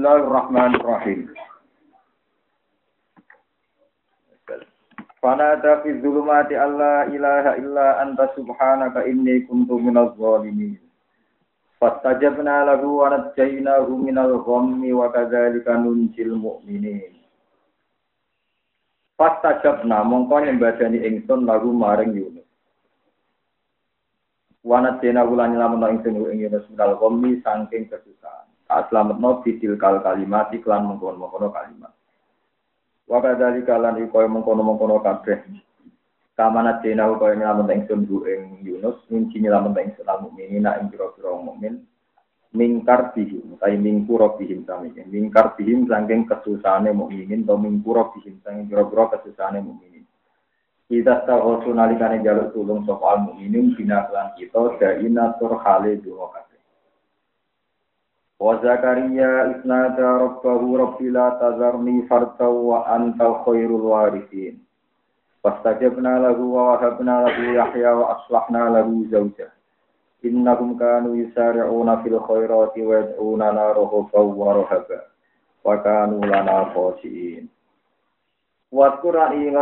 Bismillahirrahmanirrahim. Fanada fi zulumati alla ilaha illa anta subhanaka inni kuntu minaz zalimin. Fastajabna lahu wa najjaynahu minal ghammi wa kadzalika nunjil mu'minin. Fastajabna mongko nyembadani ingsun lagu maring Yunus. Wanat dena wulan nyelamet ingsun ing Yunus minal ghammi saking kesusahan. Tak selametno bidil kal kalimat iklan mengkono-mengkono kalimat. Wa kadzali kalan iku mengkono-mengkono kabeh. Kamana dina kaya nyelamet ingsun bu ing Yunus minci nyelamet ingsun al mukminina ing pira-pira mukmin mingkar bihim tai mingkuro bihim sami mingkar bihim saking kesusahane mukminin atau mingkuro bihim saking pira-pira kesusahane mukminin kita tahu sunalikane jaluk tulung sapa al mukminin bina kita daina tur hale donga Wa Zakaria isnada rabbahu rabbi la tazarni farta wa anta khairul warithin. Fastajabna lahu wa wahabna lahu Yahya wa aslahna lahu zawjah. Innahum kanu yusari'una fil khairati wa yad'una na rahabaw wa rahaba. Wa kanu lana khosiin. Wa Qur'an ing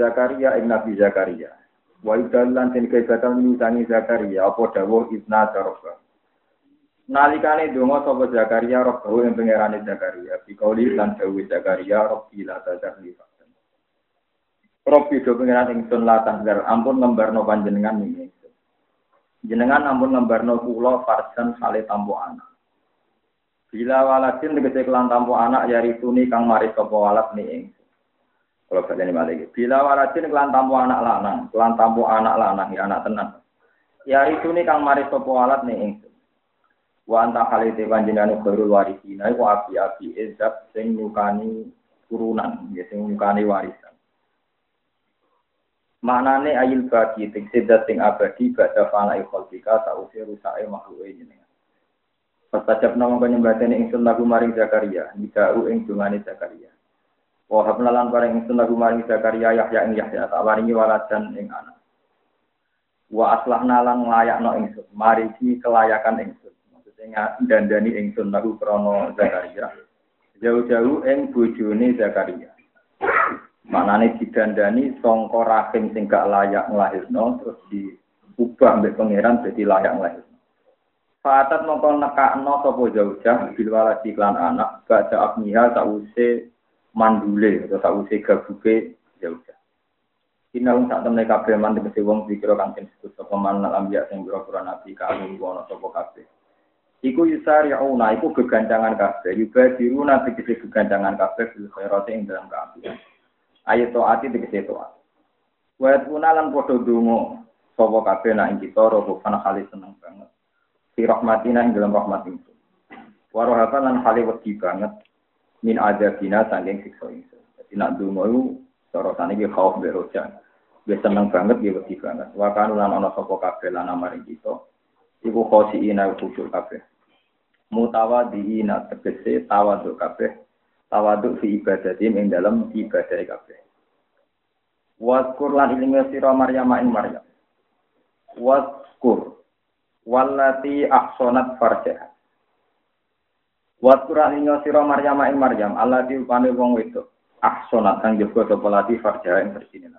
Zakaria ing Nabi Zakaria. Wa idallan tin kaibatan minutangi Zakaria apa dawuh rabbahu. Nalikane donga sapa Zakaria robbahu ing pangerane Zakaria, bikauli lan dawuh Zakaria robbi la tazar li fakten. Robbi do pangeran ingsun la tazar ampun ngembarno panjenengan ing. Jenengan ampun ngembarno kula farsan sale tampo anak. Bila waladin tegese kelan tampo anak yari tuni kang maris sapa walad ni ingsun. Kalau kalian balik, bila waladin kelan tampo anak lanang, kelan tampo anak lanang ya anak tenang. Yari tuni kang maris sapa walad ni ingsun. Wa anta halite panjenengan khairul warisina iku api-api ezat sing nyukani turunan, ya sing nyukani warisan. Maknane ayil bagi tegese sing abadi badha fana khalqika sause rusake makhluke jenengan. Pastajab nama penyembatan ingsun lagu maring Zakaria, nidau ing dungane Zakaria. Wa habna lan paring ingsun lagu maring Zakaria Yahya ing Yahya tak waringi waladan ing anak. Wa aslahna lan nglayakno ingsun, mariki kelayakan ingsun sing dandani ingsun lagu krana Zakaria. Jauh-jauh ing bojone Zakaria. Manane didandani sangka rahim sing gak layak nglahirno terus diubah mbek pangeran dadi layak nglahirno. Fatat mongko nekakno sapa jauh-jauh bil waladi klan anak baca abniha sause mandule atau sause gabuke jauh-jauh. Inalung sak temne kabeh man tegese wong dikira kang disebut sapa man lambiya sing pira-pira nabi kalu ana sapa kabeh. Iku yusari'una, iku gegancangan kabeh. Yubadiru nabi kese gegancangan kabeh bil khairati ing dalam keapian. Ayat to'ati tegese to'at. Wayat puna lan podo dungo. Sopo kabeh nak ing kita, robo kana kali seneng banget. Si rahmatina ing dalam rahmat itu. Warohapa lan kali wedi banget. Min adabina sangking sikso itu. Jadi nak dungo itu, sorotane ki khauf berojan. Dia seneng banget, dia wedi banget. Lan ono sopo kabeh lan amaring kita. Iku khosi ina khusyuk kabeh mutawaddiina tegese tawaduk kabeh tawaduk fi ibadati ing dalam ibadah kabeh. Waskur lan ilmu sira Maryam ing Maryam. Waskur wallati ahsanat farjaha Waskur lan ilmu sira Maryam ing Maryam Allah diupane wong wedok ahsanat kang jaga sapa lati farjaha ing bersine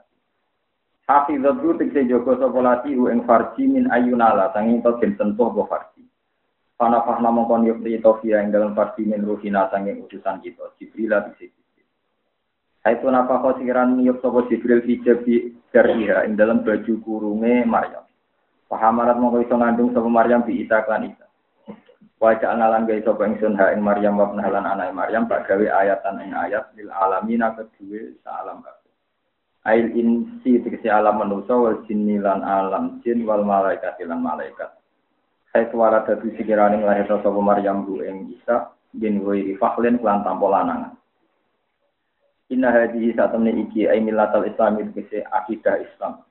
Hafizatu tegese jaga sapa lati ing farji min ayunala sanging to den bo farji Fana fahna mongkon yukti tofia yang dalam farsi min ruhina sanging utusan kita. Jibril lah bisa Hai tu napa kau sikiran yuk sopo Jibril hijabi dariha ing dalam baju kurunge Maryam. Pahamarat mongko iso ngandung sopo Maryam bi ita klan ita. Wajah analan gaya sopo ingsun ha ing Maryam wa penahalan anak Maryam tak gawe ayatan ing ayat lil alamina kedua saalam kabeh. Ail insi tegesi alam manusa wal jinni alam jin wal malaikat lan malaikat. Saya suara dadu sikirane nglahirno sapa Maryam bu ing Isa bin Wairi Fakhlin klan tanpa lanangan. Inna hadhihi satamne iki ai millatal Islam iki akidah Islam.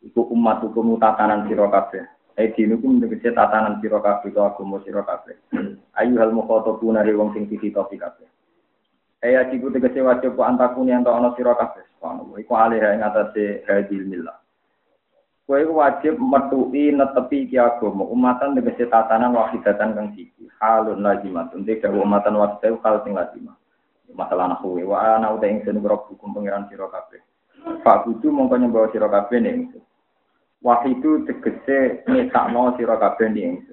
Iku umat hukum tatanan sira kabeh. Ai dinukum tegese tatanan sira kabeh agama sira kabeh. Ayu hal mukhatabuna wong sing dititopi kabeh. Ai akibu tegese wajib antakuni antak ana sira kabeh. Subhanallah. Iku alih ing atase hadil millah. Kowe wajib metuhi netepi iki agama umatan tegese tatanan wahidatan kang siji. Halun lazimatun te dawa umatan wahidah hal sing lazimah. Masalah nahwu wa ana uta ingsun hukum pangeran sira kabeh. Pak Budu mongko nyembah sira kabeh ning Wahidu tegese ngesakno sira kabeh ning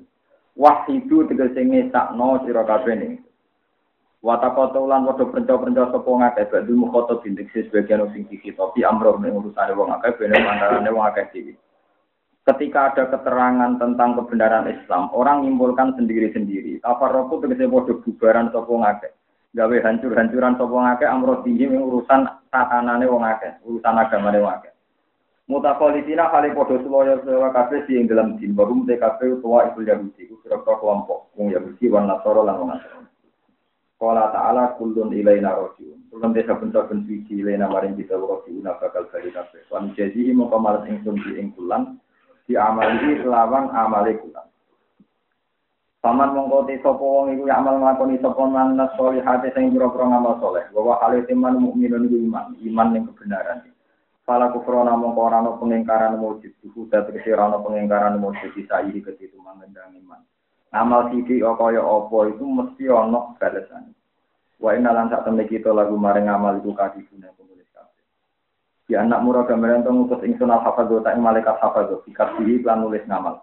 Wahidu tegese ngesakno sira kabeh ning Watakota ulan padha prenca-prenca sapa ngakeh badhe mukhoto bintik sebagian sing dikitopi amro ning urusane wong akeh bene mantarane wong akeh dhewe. Ketika ada keterangan tentang kebenaran Islam, orang menyimpulkan sendiri-sendiri. Tafarroku tegese padha bubaran sapa ngakeh. Gawe hancur-hancuran sapa ngakeh amro tinggi ing urusan tatanane wong akeh, urusan agamane wong akeh. Mutakolisina kali podo seloyo sewa kabeh sing dalam din baru TKP utawa ibu Yahudi, kira kelompok wong Yahudi wan Nasara lan wong Nasrani. Kala ta'ala kullun ilaina rojiun. Kullun desa saben suci ilaina maring kita rojiun bakal bali kabeh. Wan jadi mongko malas ingsun di ing kulan di amali lawan amale kulan. Paman mongko te sapa wong iku amal nglakoni sapa man hati sing pira-pira ngamal saleh. Wa hale teman mukminun iku iman, iman ning kebenaran. Fala kufrona mongko ora ana pengingkaran wujud, huda tegese ora ana pengingkaran wujud isa iki ketitu iman. Amal siji kaya apa itu mesti ana balasan. Wa inna lan sak temne kita lagu maring amal iku kadibune penulis kabeh. Ya anak murah gambaran to ngutus ingsun al hafadz ta malaikat hafadz dikasih lan nulis ngamal.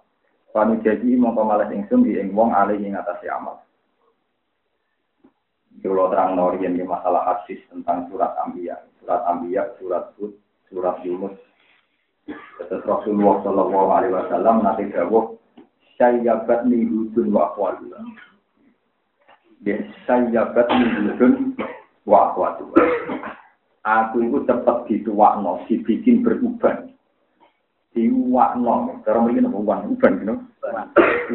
Panu jadi mongko malas ingsun di ing wong alih ing atase amal. Kalau terang norian di masalah hadis tentang surat Ambiya, surat Ambiya, surat Hud, surat Yunus. Terus Rasulullah Shallallahu Alaihi Wasallam nanti dawuh sayyabat min hudun wa akhwatuha. Ya, sayyabat min hudun wa akhwatuha. Aku itu cepat dituakno, dibikin beruban. Diwakno, cara mriki napa wan uban gitu.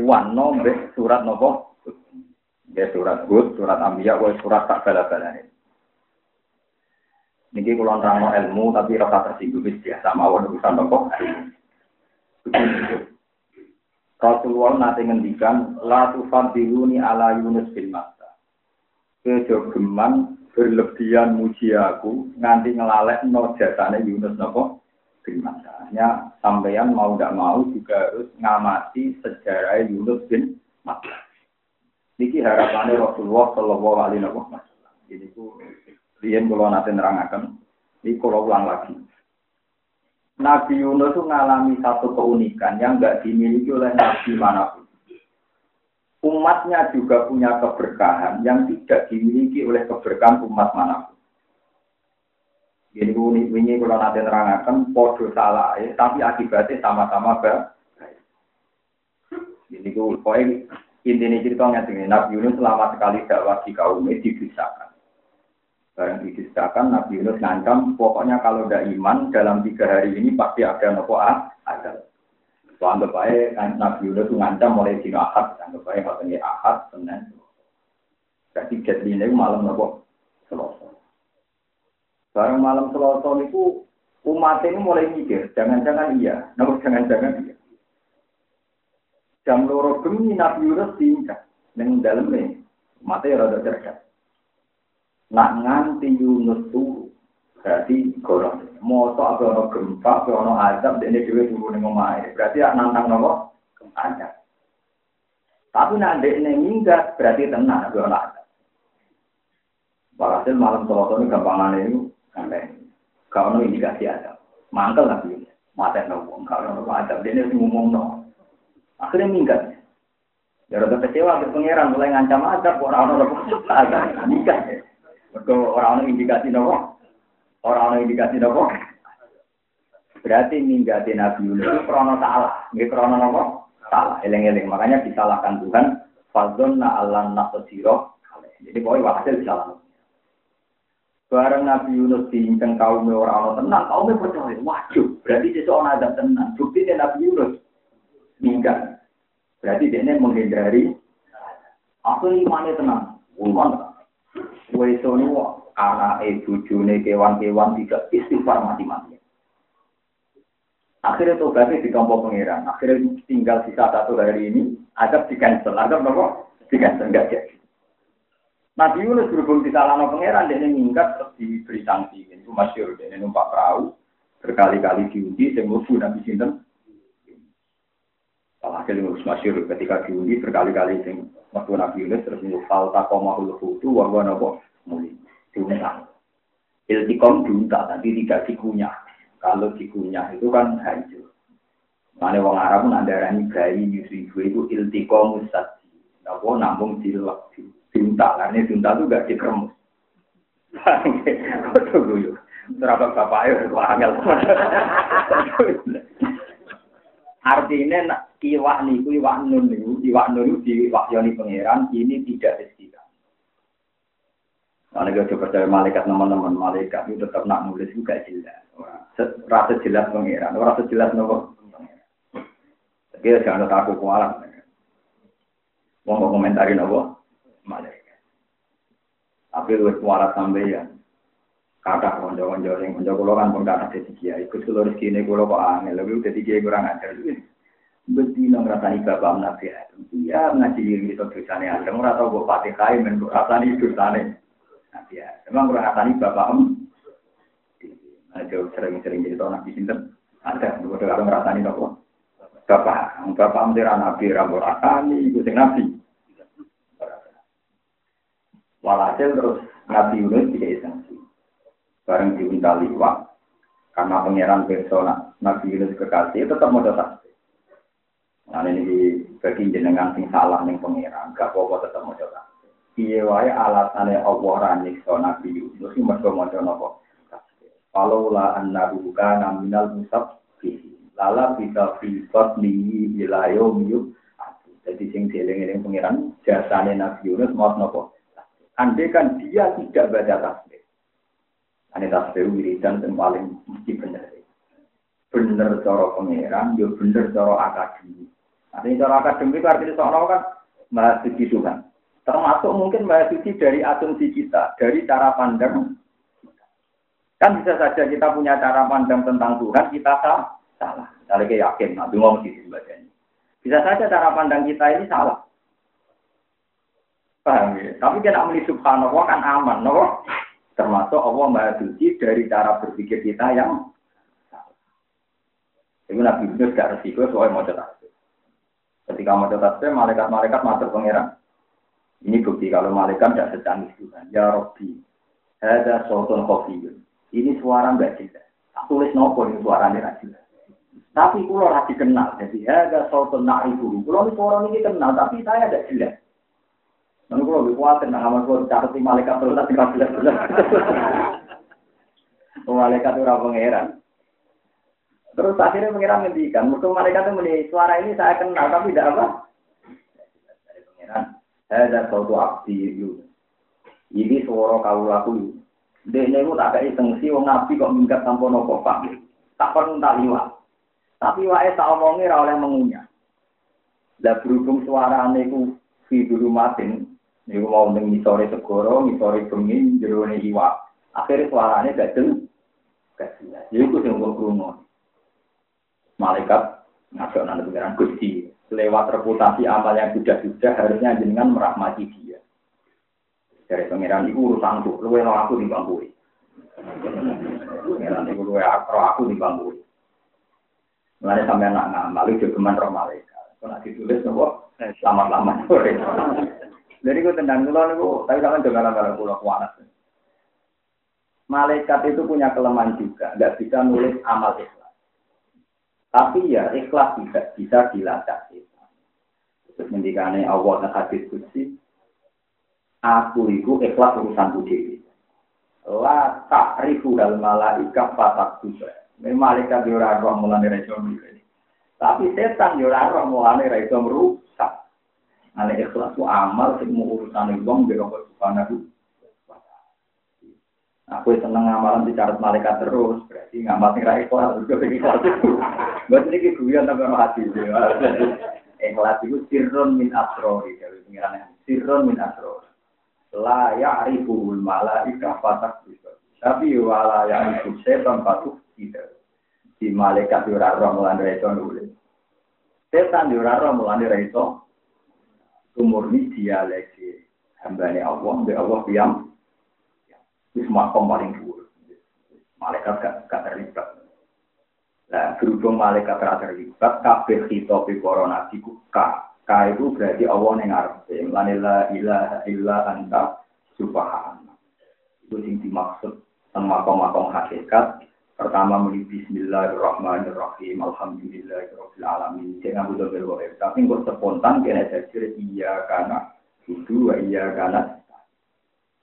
Wano mbek surat napa? Ya surat Hud, surat Anbiya, wa surat tak bala-balane. Niki kula nerangno ilmu tapi rasa tersinggung biasa mawon urusan napa. Rasulullah nanti ngendikan la tufadiluni ala Yunus bin Matta. Kejo geman berlebihan muji aku nganti ngelalek no jasane Yunus nopo bin Matta. Hanya sampeyan mau tidak mau juga harus ngamati sejarah Yunus bin Matta. Niki harapannya Rasulullah Shallallahu Alaihi Wasallam. Ini ku lian kalau nanti nerangakan. Ini kalau ulang lagi. Nabi Yunus itu mengalami satu keunikan yang nggak dimiliki oleh Nabi mana pun. Umatnya juga punya keberkahan yang tidak dimiliki oleh keberkahan umat mana pun. Jadi ini kalau nanti terangkan podo salah, ya, tapi akibatnya sama-sama baik. Jadi poin intinya ceritanya Nabi Yunus selama sekali dakwah di kaumnya dibisakan. Barang diceritakan Nabi Yunus ngancam, pokoknya kalau tidak iman dalam tiga hari ini pasti ada nopo ah, ada. So, anggap baik Nabi Yunus ngancam mulai dino ahad, anggap baik ini ahad, senin. Jadi jadi ini malam nopo selasa. Barang malam selasa itu umat ini mulai mikir, jangan-jangan iya, nopo jangan-jangan iya. Jam loro gemi Nabi Yunus tingkat, yang dalamnya, umatnya rada cerdas. Nak nganti Yunus turu. Berarti golong. Moto apa ono gempa, apa ono azab, ini juga turu ning omahe. Berarti ya nantang nopo? Azab. Tapi nanti ini minggat, berarti tenang, apa ono azab. Walhasil malam selasa ini gampangan itu, sampai gak ono indikasi azab. Mangkel lagi, mata nopo, ono nopo azab. Ini ngomong no. Akhirnya minggat. Ya rada kecewa, ke pengiran mulai ngancam azab, orang-orang nopo azab. Minggat Mereka orang-orang indikasi nopo, orang-orang indikasi nopo. Berarti ninggati Nabi Yunus itu krono salah, nggak krono nopo salah, eleng-eleng. Makanya disalahkan Tuhan. Fadzonna Allah nasosiro. Jadi pokoknya hasil disalahkan. Bareng Nabi Yunus diinceng kaum orang-orang tenang, kaumnya percaya, wajib. Berarti seseorang ada tenang. Bukti Nabi Yunus meninggal. Berarti dia menghindari. Aku imannya tenang. Ulman ini anak ibu june kewan-kewan tidak istighfar mati-mati. Akhirnya tobatnya ditompo pengiran. Akhirnya tinggal sisa satu hari ini, ada di cancel. Ada berapa? Di cancel enggak jadi. Nabi Yunus berhubung di salano pangeran, dia minggat terus diberi sanksi. Ini masyur, dia numpak perahu, berkali-kali diundi, saya mlebu Nabi Sinten, Walhasil Yunus masyur ketika diundi berkali-kali sing waktu Nabi Yunus terus ini fal takomahul hutu warga nopo muli diuntang. Iltikom diuntak tapi tidak dikunyah. Kalau dikunyah itu kan hancur. Mana wong Arab pun ada rani bayi nyusui itu iltikom ustadi. Nopo nambung dilek diuntak karena diuntak itu gak dikeremus. Kau tunggu yuk. Terapa bapak ayo angel. Artinya iwak niku iwak nun niku iwak nun diwakyoni pangeran ini tidak istilah. Nah, kita percaya malaikat teman-teman malaikat itu tetap nak nulis juga jelas. Rasa jelas pangeran, rasa jelas nopo. Dia jangan takut kualat. Mau komentarin nopo malaikat. Tapi lu kualat ya kata konco-konco yang konco kulo kan pun kata jadi kiai ikut kulo rezeki ini kulo kok angel lebih kiai kurang ajar Beti nang rasani bapak nabi Adam. Iya ngaji diri itu dosane Adam. Ora tau kok pati kai men rasani dosane. Nabi Adam. Emang kurang rasani bapak em. Ada sering-sering jadi nabi sinten. Ada. Udah kalau ngerasani nopo. Bapak. Bapak mentira nabi rambo rasani. Itu sing nabi. Walhasil terus Nabi Yunus tidak sanksi bareng diminta liwat karena pangeran persona Nabi Yunus kekasih tetap mau tasbih. Nah ini bagi jenengan sing salah ning pangeran, gak apa-apa tetap mau tasbih. Piye wae alasane Allah ra nyiksa Nabi Yunus iki mergo maca? Kalau la annahu kana minal. Lala bisa fi qatlihi ila yaumil jadi sing dieling-eling pangeran jasane Nabi Yunus mau napa? Andai kan dia tidak baca tasbih Ane tasbih wiridan yang paling mesti bener. Bener cara pangeran, yo ya bener cara akademi. Artinya cara akademi itu artinya seorang kan mahasiswa Tuhan. Termasuk mungkin mahasiswa dari asumsi kita, dari cara pandang. Kan bisa saja kita punya cara pandang tentang Tuhan, kita salah. salah. Misalnya kayak yakin, nanti ngomong bacanya. Bisa saja cara pandang kita ini salah. Paham ya? Tapi kita ambil subhanallah kan aman, no? Termasuk Allah Maha dari cara berpikir kita yang Itu Nabi Yunus gak resiko soal mau tasbih. Ketika mau tasbih, malaikat-malaikat masuk pangeran. Ini bukti kalau malaikat tidak secanggih Tuhan. Ya Robbi, ada sultan kopi. Ini suara nggak jelas. Tak tulis nopo ini suaranya nggak jelas. Tapi kulo rasi kenal. Jadi ada sultan nak ibu. Kulo ini suara ini kenal, tapi saya tidak jelas. Lalu kalau lebih kuat, nah amal kalau catat malaikat terus tapi nggak jelas jelas. Malaikat itu orang pangeran. Terus akhirnya pangeran ngendikan, musuh malaikat itu meni suara ini saya kenal tapi tidak apa. Dari pangeran, saya ada suatu abdi itu. Ini suara kau laku. Dia ini tak ada sih, wong nabi kok minggat tanpa nopo pak. Tak perlu tak liwat. Tapi wae tak omongnya oleh mengunyah. Lah berhubung suara niku fi dulu matin Niku mau ning ngisore segoro, ngisore bengi, jerone iwak. Akhirnya suaranya. Gak jelas. Jadi itu yang gue Malaikat ngajak nanti pengiran Gusti. Lewat reputasi amal yang sudah-sudah harusnya jenengan merahmati dia. Dari pengiran itu urusan tuh, lu yang aku di bangku. Pengiran itu lu aku di bangku. Mulai sampai anak ngamal, itu geman roh malaikat. Kalau ditulis nopo, selamat-selamat sore. Jadi gue tendang dulu nih tapi kalian dengar dengar pulau kuanas. Malaikat itu punya kelemahan juga, nggak bisa nulis amal ikhlas. Tapi ya ikhlas tidak bisa dilacak. Terus mendikane Allah dan hadis kudsi, aku itu ikhlas urusan budi. La ribu dal malaikat patak juga. Ini malaikat orang roh mulai rejo Tapi setan orang roh mulai rejo merusak. Ane ikhlas ku amal sing urusan wong biro subhanahu Aku seneng ngamalan di carat malaikat terus, berarti ngamal sing ra ikhlas juga ikhlas. Buat ini guyon tambah hati. Ikhlas itu sirron min asrori dari pengiran sirron min asrori. La ya'riful malaika bisa. Tapi wala ya'rifu setan patuh tidak. Di malaikat di ora roh mulane itu nulis. Setan di ora roh mulane itu Umurni dia lagi hambanya Allah, be Allah diam. Itu makom paling dulu. Malaikat gak, gak terlibat. Nah, berhubung malaikat terlibat, kabeh khitobi para nabi ku ka. Ka itu berarti Allah yang ngarepe. Lanila ilaha illa anta subhanallah. Itu yang dimaksud sama makom hakikat. Pertama muni bismillahirrahmanirrahim. Alhamdulillahirabbil alamin. Jangan butuh berwahid. Tapi kok spontan kena jadi iya karena itu iya karena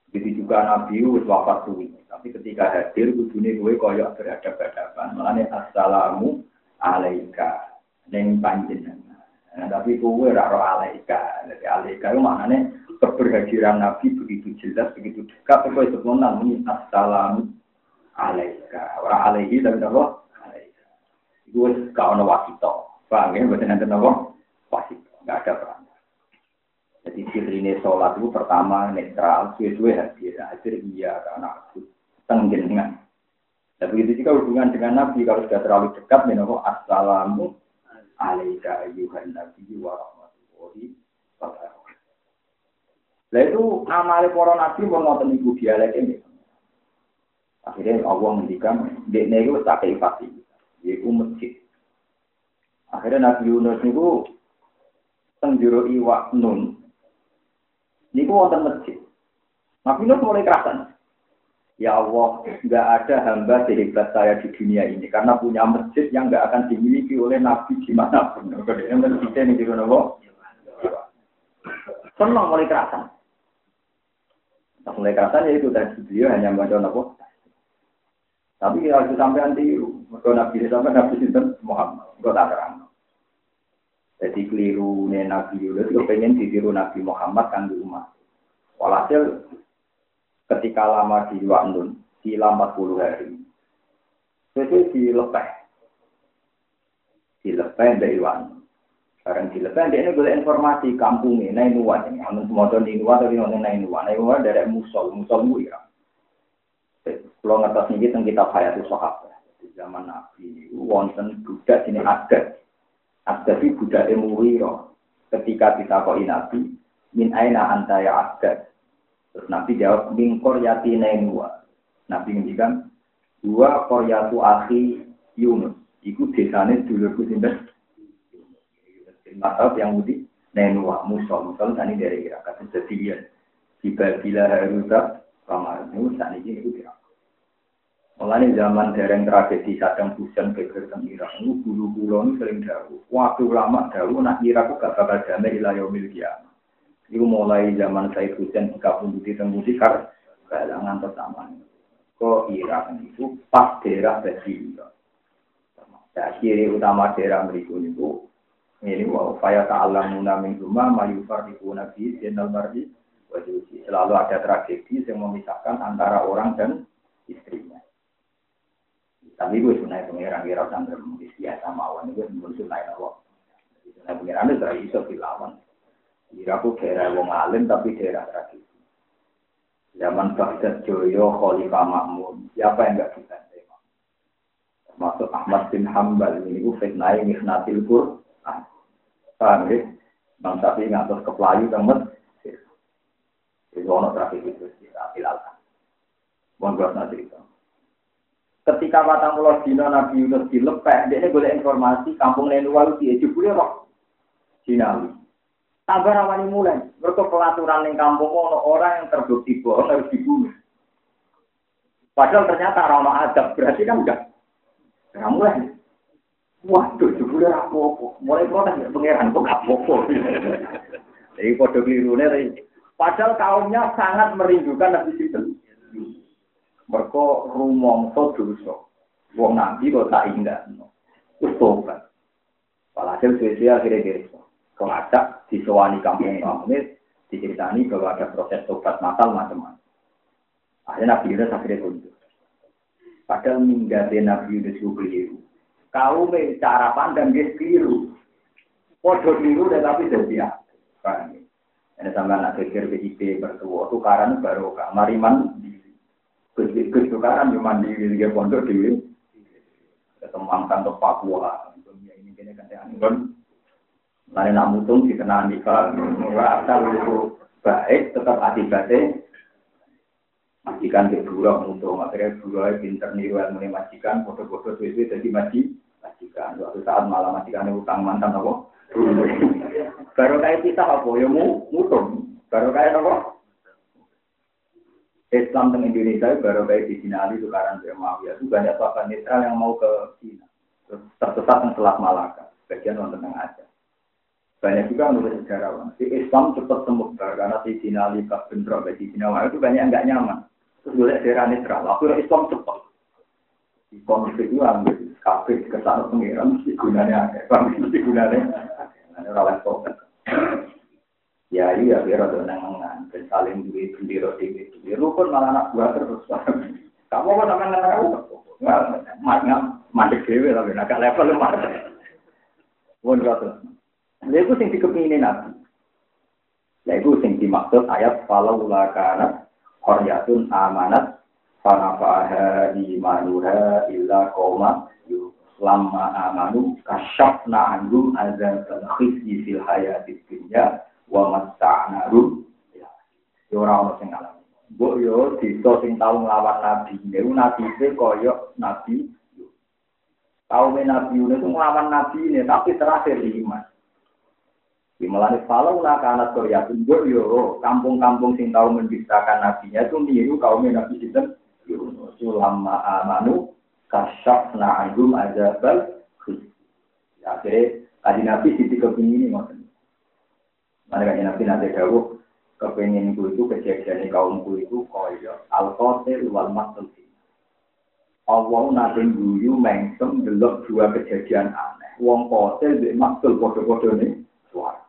jadi juga Nabi wis wafat suwi. Tapi ketika hadir kudune kowe koyo berhadap-hadapan. Mulane assalamu alaika ning panjenengan. Nah, tapi kowe ora ro alaika. Jadi alaika itu maknanya keberhadiran Nabi begitu jelas, begitu dekat. Kowe spontan muni assalamu alaika. Ora alaihi tapi apa? Alaika. Iku wis gak ono wasito. Paham ya? Mboten enten apa? Jadi ini sholat itu pertama netral, suwe-suwe hadir. Hadir iya karena aku tenggengan. Dan begitu juga hubungan dengan Nabi, kalau sudah terlalu dekat, menawa assalamu alaika ayyuhan nabi wa rahmatullahi wa Nah itu amal para nabi mau ngoten ibu dialek ini. Akhirnya Allah mendikan, dia nego tak keipati, yaitu masjid. Akhirnya Nabi Yunus itu tenjuru iwak nun, niku wonten masjid. Nabi Yunus mulai kerasan. Ya Allah, nggak ada hamba sehebat saya di dunia ini karena punya masjid yang nggak akan dimiliki oleh Nabi di mana pun. Masjid ini di mana Senang mulai kerasan. Nah, mulai kerasan ya itu tadi beliau hanya baca nopo. Tapi kalau itu sampai nanti, mereka Nabi sampai Nabi Sinten Muhammad, tak terang. Jadi keliru nih Nabi Yunus, itu pengen ditiru Nabi Muhammad kan di rumah. Walhasil ketika lama di Wandun, di 40 hari. Itu dilepeh. Dilepeh dari Wandun. Sekarang dilepeh, dia ini boleh informasi kampungnya, nah ini wan, amun semua tahun ini wan, tapi ini nah ini wan, nah ini wan dari musol, musol mu ya. Kalau ngertos ini tentang kitab Hayatul Sahabat, di zaman Nabi, wonten budak ini adat, itu budak Emuwiro. Ketika kita Nabi, min aina anta ya adat, Terus Nabi jawab, min koryati nainwa. Nabi ngendikan, dua koryatu akhi Yunus. Iku desanya dulurku sinten. Maaf yang mudi nainwa, musol. Musol tadi dari Irak. Kata sedian. Tiba bila haruta, kamar ini saat ini itu Irak. Mulai zaman dereng tragedi Saddam Hussein geger teng Irak, itu bulu-bulu ini sering jauh. Waktu lama jauh, nak Irak gak bakal damai ilayah milik itu mulai zaman saya Hussein di tembuti kar galangan pertama. Kok Irak itu pas daerah bagi Ya, ciri utama daerah mereka itu ini wow faya ta'allamuna min huma ma yufarriquna fi dinal mar'i Selalu ada tragedi yang memisahkan antara orang dan istrinya. Tapi gue sunai pengiran kira sambil biasa mawon itu pun sunai Allah. Sunai pengiran itu dari iso dilawan. Irak itu daerah wong alim tapi daerah tradisi. Zaman Baghdad Joyo, Khalifah Makmun, siapa yang nggak bisa terima? Termasuk Ahmad bin Hambal, ini itu fitnah Mihnatil Qur'an. Paham ya? Bang Sapi ngatur ke temen. Itu ono trafik itu, kita filalkan. Mohon nanti itu. Ketika Patang Pulau Dino Nabi Yunus dilepek, dia ini boleh informasi kampung Nenuwalu dia jebule roh. Dinawi. Tambah rawani mulai. Mereka pelaturan yang kampung ono orang yang terbukti bohong harus dibunuh. Padahal ternyata ramah adab berarti kan enggak. Nah, mulai. Waduh, jebule apa-apa. Mulai protes ya pangeran kok gak apa-apa. Jadi kode keliru Padahal kaumnya sangat merindukan Nabi Sinten. Mereka rumongso dosa. Wong nabi kok tak indah. Terus tobat. Walhasil sesuai akhirnya diri. Kelacak disewani kampung kampung diceritani bahwa ada proses tobat masal macam-macam. Akhirnya Nabi Yunus akhirnya tunjuk. Padahal minggatnya Nabi Yunus itu keliru. Kau cara pandang dia keliru. Podo keliru tapi jadi ya. Ini sama anak pikir PIP bertua tukaran baru kak mariman Gus tukaran cuma di dia pondok di ketemu kantor Papua. Ini kini kan Lain nak mutung dikenal nikah, asal itu baik, tetap akibatnya majikan ke buruk mutung. Akhirnya buruk pinter niru ilmu majikan, foto-foto itu jadi maji. majikan. Suatu saat malah majikan utang mantan apa? Baru kayak kita apa? Ya mu, mutung. Baru kayak apa? Islam di Indonesia baru kayak di Cina Ali tukaran Muawiyah itu banyak sahabat netral yang mau ke Cina. Tersesat yang Selat Malaka. Bagian orang tengah aja. Banyak juga menurut sejarawan. Si Islam cepat semebar karena si Cina Ali Kak Bendro, di Cina itu banyak nggak nyaman. Terus boleh daerah netral. Akhirnya Islam cepat. Di konflik itu ambil kafe ke sana pengiran, mesti gunanya. Mesti gunanya ada. Orang lain Ya iya biar ada nengengan, dan saling duit bendiro di itu. Lu pun malah anak buah terus. Kamu kok sama anak aku? Nggak, mati dewe tapi agak level lu mati. Pun kata. Lha iku sing dikepingin Nabi. Lha iku sing dimaksud ayat falau la kana qaryatun amanat fanafaha imanuha illa qauma lamma amanu kasyafna anhum azabal khizyi fil hayatid dunya wa matta'nahum ya ora ono sing ngalami. Mbok yo desa sing tau nglawan nabi. Niku nabi koyo nabi. Kaum Nabi Yunus itu ngelawan Nabi ini, tapi terakhir iman. Di melani falau lah karena Korea tunjuk yo kampung-kampung sing tahu mendustakan nabinya itu niru kaum nabi sinten? Ulama amanu kasyaf na'agum azabal ya, akhirnya kaji nabi sisi kepingin ini mana kaji nabi nanti jauh kepingin ku itu kejadian kaumku itu koyo al qatil wal maktul Allah nanti guyu mengsem delok dua kejadian aneh. Wong qatil di maktul bodoh-bodoh nih suara.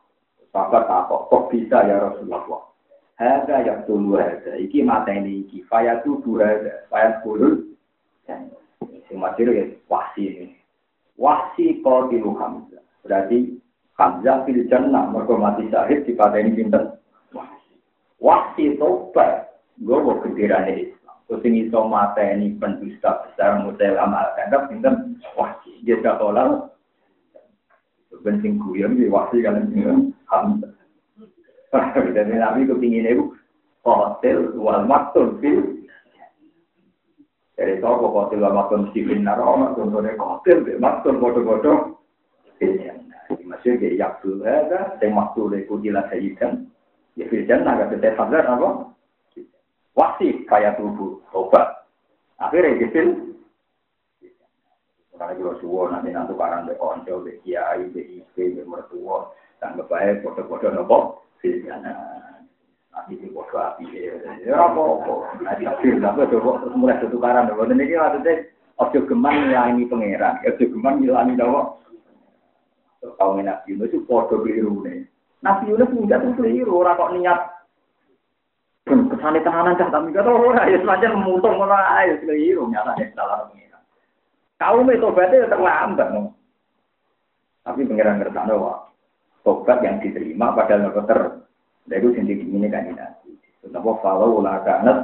Sahabat takut, kok bisa ya Rasulullah? Hada yang tulu hada, iki mata ini iki, faya tubuh hada, faya kulul, sing mati ya wahsi ini. Wahsi qatilu Hamzah. Berarti Hamzah fil jannah, mereka mati syahid di pada ini pinter. Wahsi. Tobat, gue mau kendirane Islam. Terus ini so mata ini pendusta besar mutelama, karena pinter wahsi. Dia tak tolak, bensin guyon di wahsi kalian Hamzah. Jadi Nabi kepingin itu hotel wal maktul fil. Jadi toko hotel wal maktul mesti benar. Oh, maktul kode hotel be maktul bodoh-bodoh. Masih kayak yaktul ada, saya maktul itu sajidan. Ya firjan agak tetap sadar apa? Wasi kayak tubuh obat. Akhirnya gitu. Karena juga suwo nanti nanti barang be onco, be kiai, be istri, be mertua, foto-foto nopo filmnya. Nanti di foto api ya apa apa. Nanti film apa coba mulai tukaran. Nopo ini maksudnya ojo geman ngilangi pangeran, ojo geman ngilangi nopo. Kau Nabi Yunus itu foto keliru nih. Nabi Yunus enggak tuh keliru, orang kok niat kesane tenanan cah tapi kata ora ya semacam mutung ngono ae keliru nyata salah pengiran. Kaum itu berarti terlambat. No. Tapi pengiran ngerti wah, tobat yang diterima padahal nggak ter. Dari itu sendiri ini kan nabi. Kenapa kalau ulah kanat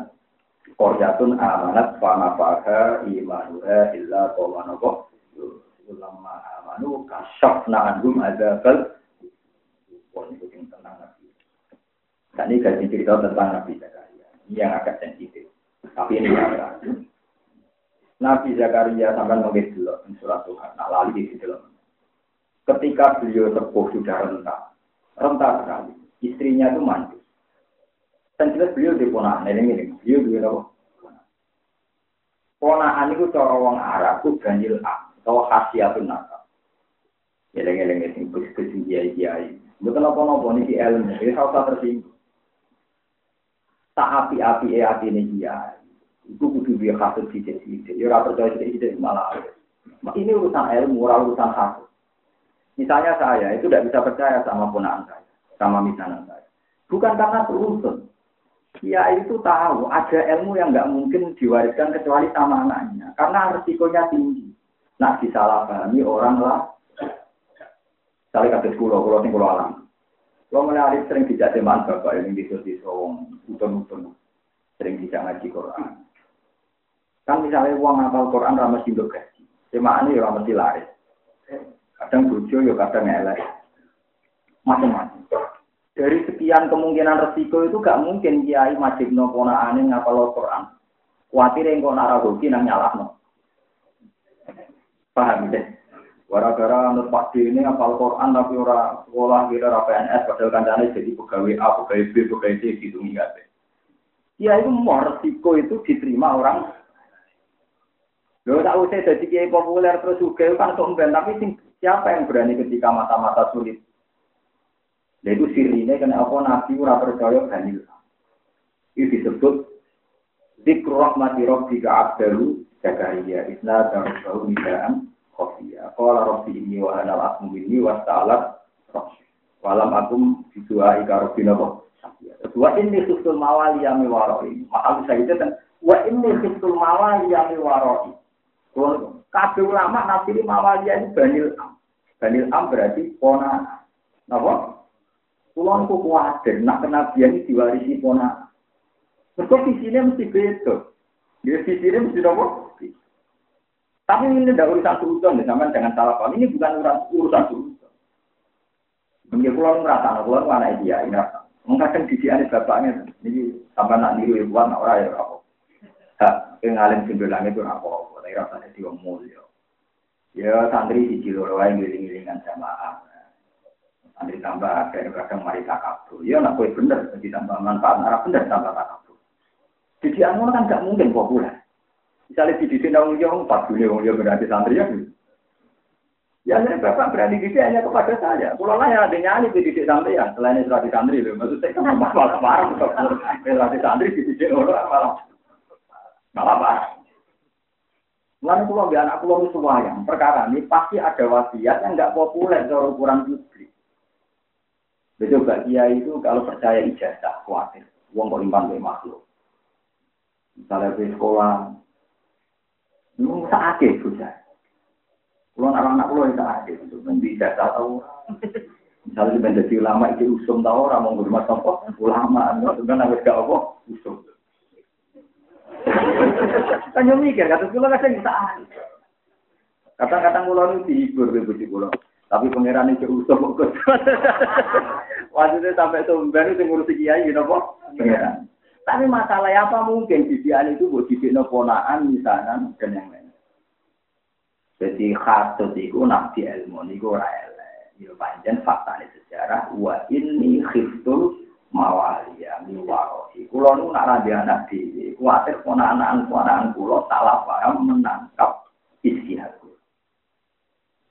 korjatun amanat fana faha imanuha illa tawanobo ulama amanu kasyaf na'anhum azabal Wah, itu yang tenang Nabi. Dan ini kasih cerita tentang Nabi Zakaria. Ini yang agak sensitif. Tapi ini yang Nabi Zakaria sampai nulis dulu surat Tuhan. Nah, lali di situ Ketika beliau sepuh sudah renta, renta sekali. Istrinya itu mandi. Dan jelas beliau di ponakan ini ini. Beliau di apa? Ponakan itu cara orang Arab itu ganjil a atau khasiatun nakal. Eleng-eleng itu kus-kus kiai-kiai. Betul apa-apa ini ilmu. Ini harus tersinggung. Tak api-api e hati ini kiai. Itu kudu dia kasut sidik-sidik. Ya ora percaya sidik-sidik malah. Ini urusan ilmu, urusan kasut. Misalnya saya itu tidak bisa percaya sama ponaan saya, sama misalnya saya. Bukan karena beruntun. Dia itu tahu ada ilmu yang nggak mungkin diwariskan kecuali sama anaknya, karena resikonya tinggi. Nah, disalahpahami orang lah. Saya kata sekolah, kalau sing kulo alam. Kalau menarik sering dijak teman bapak yang di di sawong, utun-utun, sering dijak ngaji Quran. Kan misalnya uang ngapal Quran ramah sih gaji. Cuma ini ya ramah laris. Kadang bojo ya kadang elek. Macam-macam. Dari sekian kemungkinan resiko itu gak mungkin kiai majib no ponaan ngapal Quran. Kuatir yang kau nara hoki nang nyalah no. Paham deh. Gara-gara anut Pak ini apal Quran tapi ora sekolah kira ora PNS padahal kancane jadi pegawai A, pegawai B, pegawai C gitu nggak Ya itu mau resiko itu diterima orang. Lo tak usah jadi kiai populer terus juga kan sombong tapi siapa yang berani ketika mata-mata sulit? Nah itu sirine kena apa nabi ora percaya ganil. Itu disebut Zikru rahmati rabbika abdalu Zakaria Isna darbahu nidaan khofiyah Qala rabbi ini wa anal asmu ini wa ta'alat Walam akum bidua ika rabbina Wa ini khiftul mawali yami waroi Maka bisa itu kan Wa ini khiftul mawali yami waroi Kabeh ulama nafsiri mawali ini Banil Am. Banil Am berarti pona. Napa? Kulon ku kuatir, nak kenabian ini diwarisi pona. Mereka visinya mesti beda. Dia visinya mesti nopo. Tapi ini tidak urusan suudon, sama jangan salah paham. Ini bukan urusan urusan suudon. Mungkin pulau merasa, pulau mana dia ini rasa. Mengkadang didikan bapaknya, ini tambah nak niru ibuan, orang ya apa. Hak, ngalim simbelang itu apa, tapi rasanya dia mulia. Ya santri di Ciloro yang ngiling-ngilingan jamaah. Santri tambah kadang-kadang mari takabur. Ya nak kue bener, jadi tambah manfaat, arah bener tambah takabur. Jadi anu kan gak mungkin populer. Misalnya di didik nang yang empat dunia wong berarti santri ya. Ya saya bapak berani didik hanya kepada saya. Kalau lah yang ada nyanyi di didik santri ya, selain itu di santri loh. Maksud saya kan malah parah. Di santri di didik orang malah malah parah. Lalu kalau biar anak pulau semua yang perkara ini pasti ada wasiat yang nggak populer kalau ukuran publik. Betul Mbak Kiai itu kalau percaya ijazah khawatir, uang kok impan makhluk. Misalnya di sekolah, itu sakit bocah. Kalau anak-anak itu sakit, itu nanti jasa tahu. Misalnya di menjadi ulama itu usum tahu orang mau ngurmat apa ulama, itu kan harus gak apa usum. Yang mikir, kata pulau kan bisa Kata-kata pulau itu dihibur di bujuk pulau. Tapi pangeran itu usum kok. Waktu sampai sumber itu ngurusi kiai, gitu kok. Pangeran. Tapi masalah apa mungkin didikan itu buat didik ponaan misalnya dan yang lain. Jadi khatut itu nabi ilmu niku ora elek. Ya panjen fakta ini sejarah wa ini khiftul mawalia miwarohi. Kulo nu nak rabi anak dhewe, kuwatir ponaan-ponaan kulo salah paham menangkap isi aku.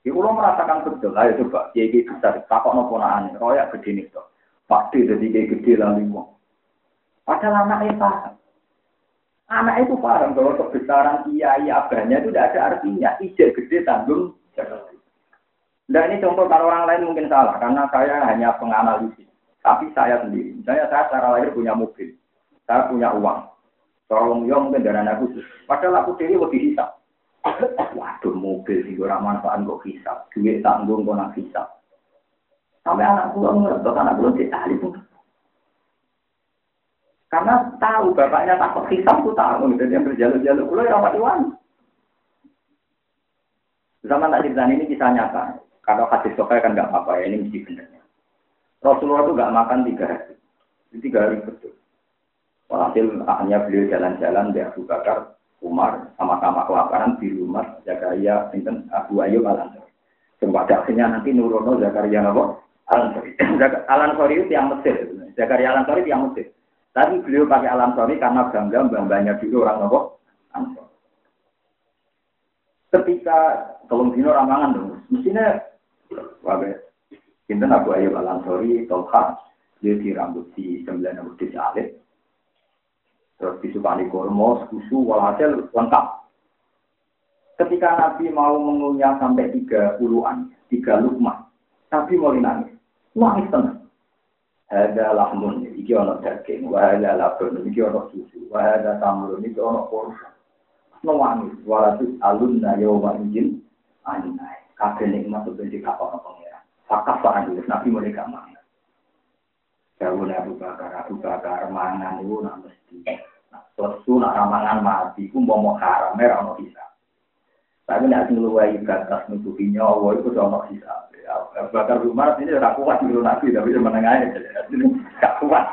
Ya kulo merasakan betul, ayo coba, kiai besar, takok no ponaan, royak gede nih toh. Pasti jadi kiai gede lalu. Padahal anaknya paham. Anak itu paham bahwa kebesaran kiai abahnya itu tidak ada artinya. Ijek gede tanggung Nah ini contoh kalau orang lain mungkin salah karena saya hanya penganalisis. Tapi saya sendiri, misalnya saya secara lahir punya mobil, saya punya uang. Tolong ya mungkin dana khusus. Padahal aku sendiri lebih hisap. Waduh mobil sih orang manfaat kok hisap. Duit tanggung kok nak hisap. Sampai anak pulang ngerti, anak pulang ahli pun. Karena tahu bapaknya takut hisap tuh tahu gitu dia berjalur-jalur pulau yang rapat iwan. Zaman tak cerita ini kisah nyata. Kalau hadis sokai kan nggak apa-apa ya ini mesti benernya. Rasulullah itu nggak makan tiga hari. Tiga hari betul. Walhasil akhirnya beliau jalan-jalan di Abu Bakar, Umar, sama-sama kelaparan di rumah Zakaria, Sinten Abu Ayyub al Ansori. Pada akhirnya nanti Nurono Zakaria apa? Al Ansori. Al Ansori itu yang Mesir. Zakaria Al Ansori itu yang Mesir. Tapi beliau pakai alam sorry karena bangga bangganya dulu orang nopo. Ketika tolong dino ramangan dong, mestinya wabe. Kita Abu Ayyub al Ansori, Tolha, dia di rambut di sembilan rambut di alit, terus disukani kormo, susu, walhasil lengkap. Ketika Nabi mau mengunyah sampai tiga puluhan, tiga lukmah, Nabi mau nangis, nangis tenang. Ada lahmun, iki ono daging, wahada labun, iki ono susu, wahada tamrun, iki ono kursa. Nangis, walatus alunna yawma izin, anai. Kabeh nikmat itu di kapal pengiran. Fakaf pak Andi, Nabi mereka mana. Jauh Abu Bakar, Abu Bakar, mangan itu nak mesti. Lesu nak ramangan mati, ku mau haram, merah mau bisa. Tapi nak ngeluai batas nutupi nyawa, itu udah mau bisa. Bakar Umar ini tidak kuat di Nabi, tapi menengahnya tidak kuat.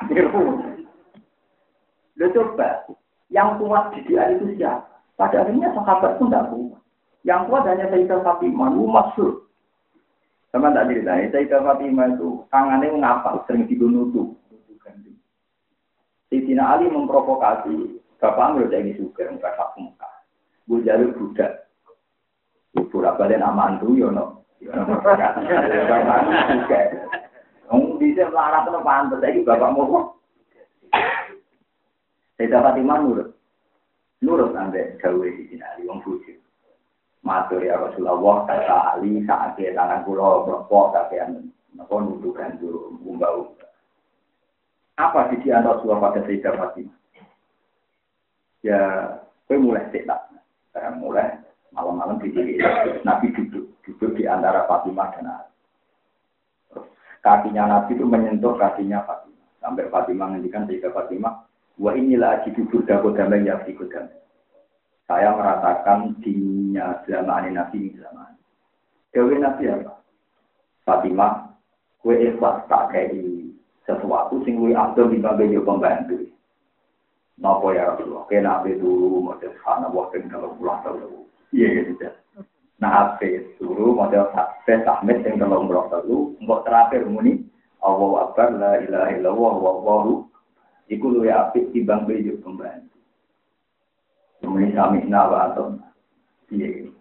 Lo coba, yang kuat di dia itu siapa? Pada akhirnya sahabat pun tidak kuat. Yang kuat hanya Sayyidah Fatimah, itu maksud. Sama tak ceritanya, Sayyidah Fatimah itu tangannya ngapal, sering dibunuh Sayyidina Ali memprovokasi, Bapak Amir jadi suka, enggak sak muka. Gue budak. Ibu balik nama antu, yono. Yono, Wong bisa melarat itu pantas, lagi bapak mau Saya dapat iman nurut. Nurut sampai jauh di sini, wong bujuk. Matur ya Rasulullah, kata Ali, saat dia tangan pulau, berpok, kakean, nopo nuduhkan dulu, umbau. Apa di antara Rasulullah pada Sayyidah Fatimah? Ya, gue mulai setak. Saya mulai malam-malam di sini. Nabi duduk, duduk di antara Fatimah dan Ali kakinya Nabi itu menyentuh kakinya Fatimah. Sampai Fatimah menghentikan sehingga Fatimah, wa inilah aji dubur dako damai ya damai. Saya merasakan dinginnya zaman Nabi ini zaman. Dewi Nabi apa? Fatimah, kue ikhlas tak kayak sesuatu sing kue abdul di bagai pembantu. Napa ya Rasulullah? Kena Nabi dulu, mau sana waktu kalau pulang tahu. Iya gitu. Nah, ape suruh model ape tahmid yang tolong blok telu, mbok terakhir muni Allah Akbar la ilaha illallah wallahu iku luwe apik timbang bejo pembantu. Muni sami nawa atau piye.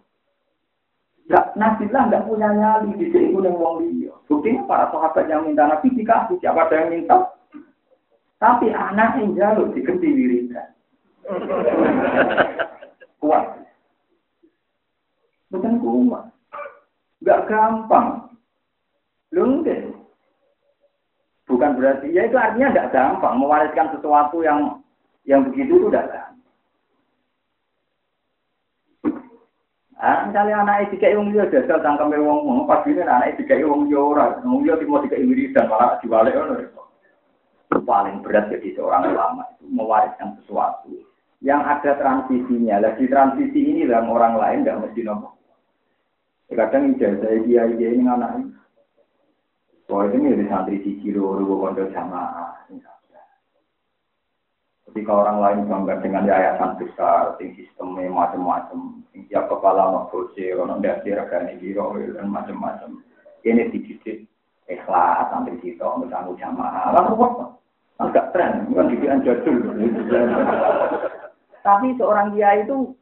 Ya, Nabi lah nggak punya nyali di sini yang wong liya. Buktinya para sahabat yang minta Nabi dikasih siapa ada yang minta. Tapi anak yang jalur diganti wiridan. Kuat. Bukan kuat. Gak gampang. Lu Bukan berarti, ya itu artinya tidak gampang. Mewariskan sesuatu yang yang begitu itu tidak gampang. Ah, misalnya anak itu kayak wong liya jajal tangkem wong wong pas ini anak itu kayak wong liya ora, wong liya tiba tiga wiridan malah dibalik ngono. Paling berat jadi seorang ulama itu mewariskan sesuatu yang ada transisinya. Lagi transisi ini dalam orang lain tidak mesti nomor. Kadang ijazah dia dia ini anak ini. Bahwa ini dari santri siji loro kondo jamaah. Ketika orang lain bangga dengan yayasan besar, sing sistemnya macam-macam, tiap kepala mau kursi, orang dasi regani biro dan macam-macam. Ini dididik ikhlas santri kita untuk tanggung jamaah. Lalu apa? Agak tren, bukan didikan jadul. Tapi seorang dia itu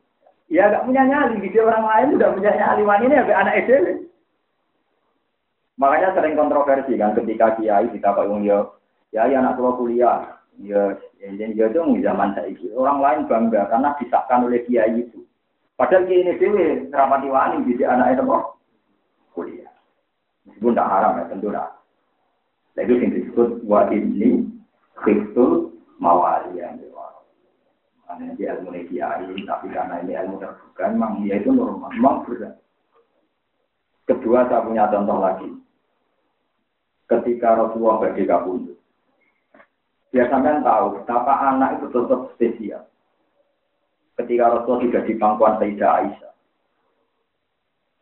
Ya gak punya nyali, gitu orang lain udah punya nyali. Ini ya anak SD. Makanya sering kontroversi kan ketika kiai kita pak ya ya anak tua kuliah, ya jadi ya itu zaman saya orang lain bangga karena disahkan oleh kiai itu. Padahal kiai ini dewi rapati wani jadi anak itu kok kuliah. Meskipun tak haram ya tentu tak. Lagi yang disebut wa ini khiftul mawaliyan. Karena dia ilmu kiai, tapi karena ini ilmu terbuka, memang dia itu normal, memang berat. Kedua, saya punya contoh lagi. Ketika Rasulullah bagi biar sampean tahu betapa anak itu tetap spesial. Ketika Rasulullah tidak di pangkuan Sayyidah Aisyah,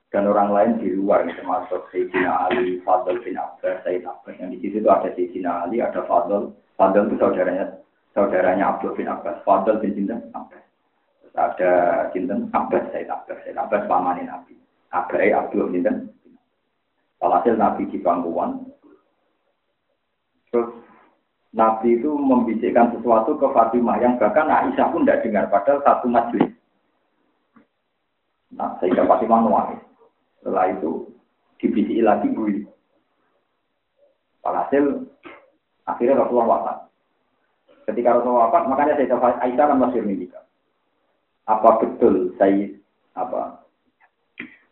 dan orang lain di luar termasuk Sayyidina Ali, Fadl bin Abbas, Sayyid Abbas yang di situ itu ada Sayyidina Ali, ada Fadl, Fadl itu saudaranya saudaranya Abdul bin Abbas, Fadl bin Jinten Abbas. Terus ada Jinten Abbas, Said Abbas, Said Abbas pamanin Nabi. Abai Abdul Jinten. Walhasil Nabi di pangkuan. Terus Nabi itu membisikkan sesuatu ke Fatimah yang bahkan Aisyah pun tidak dengar padahal satu majelis. Nah, sehingga Fatimah nangis. Setelah itu dibisiki lagi gue. Walhasil akhirnya Rasulullah wafat. Ketika Rasulullah wafat, makanya saya tahu Aisyah kan masih mendikat. Apa betul saya apa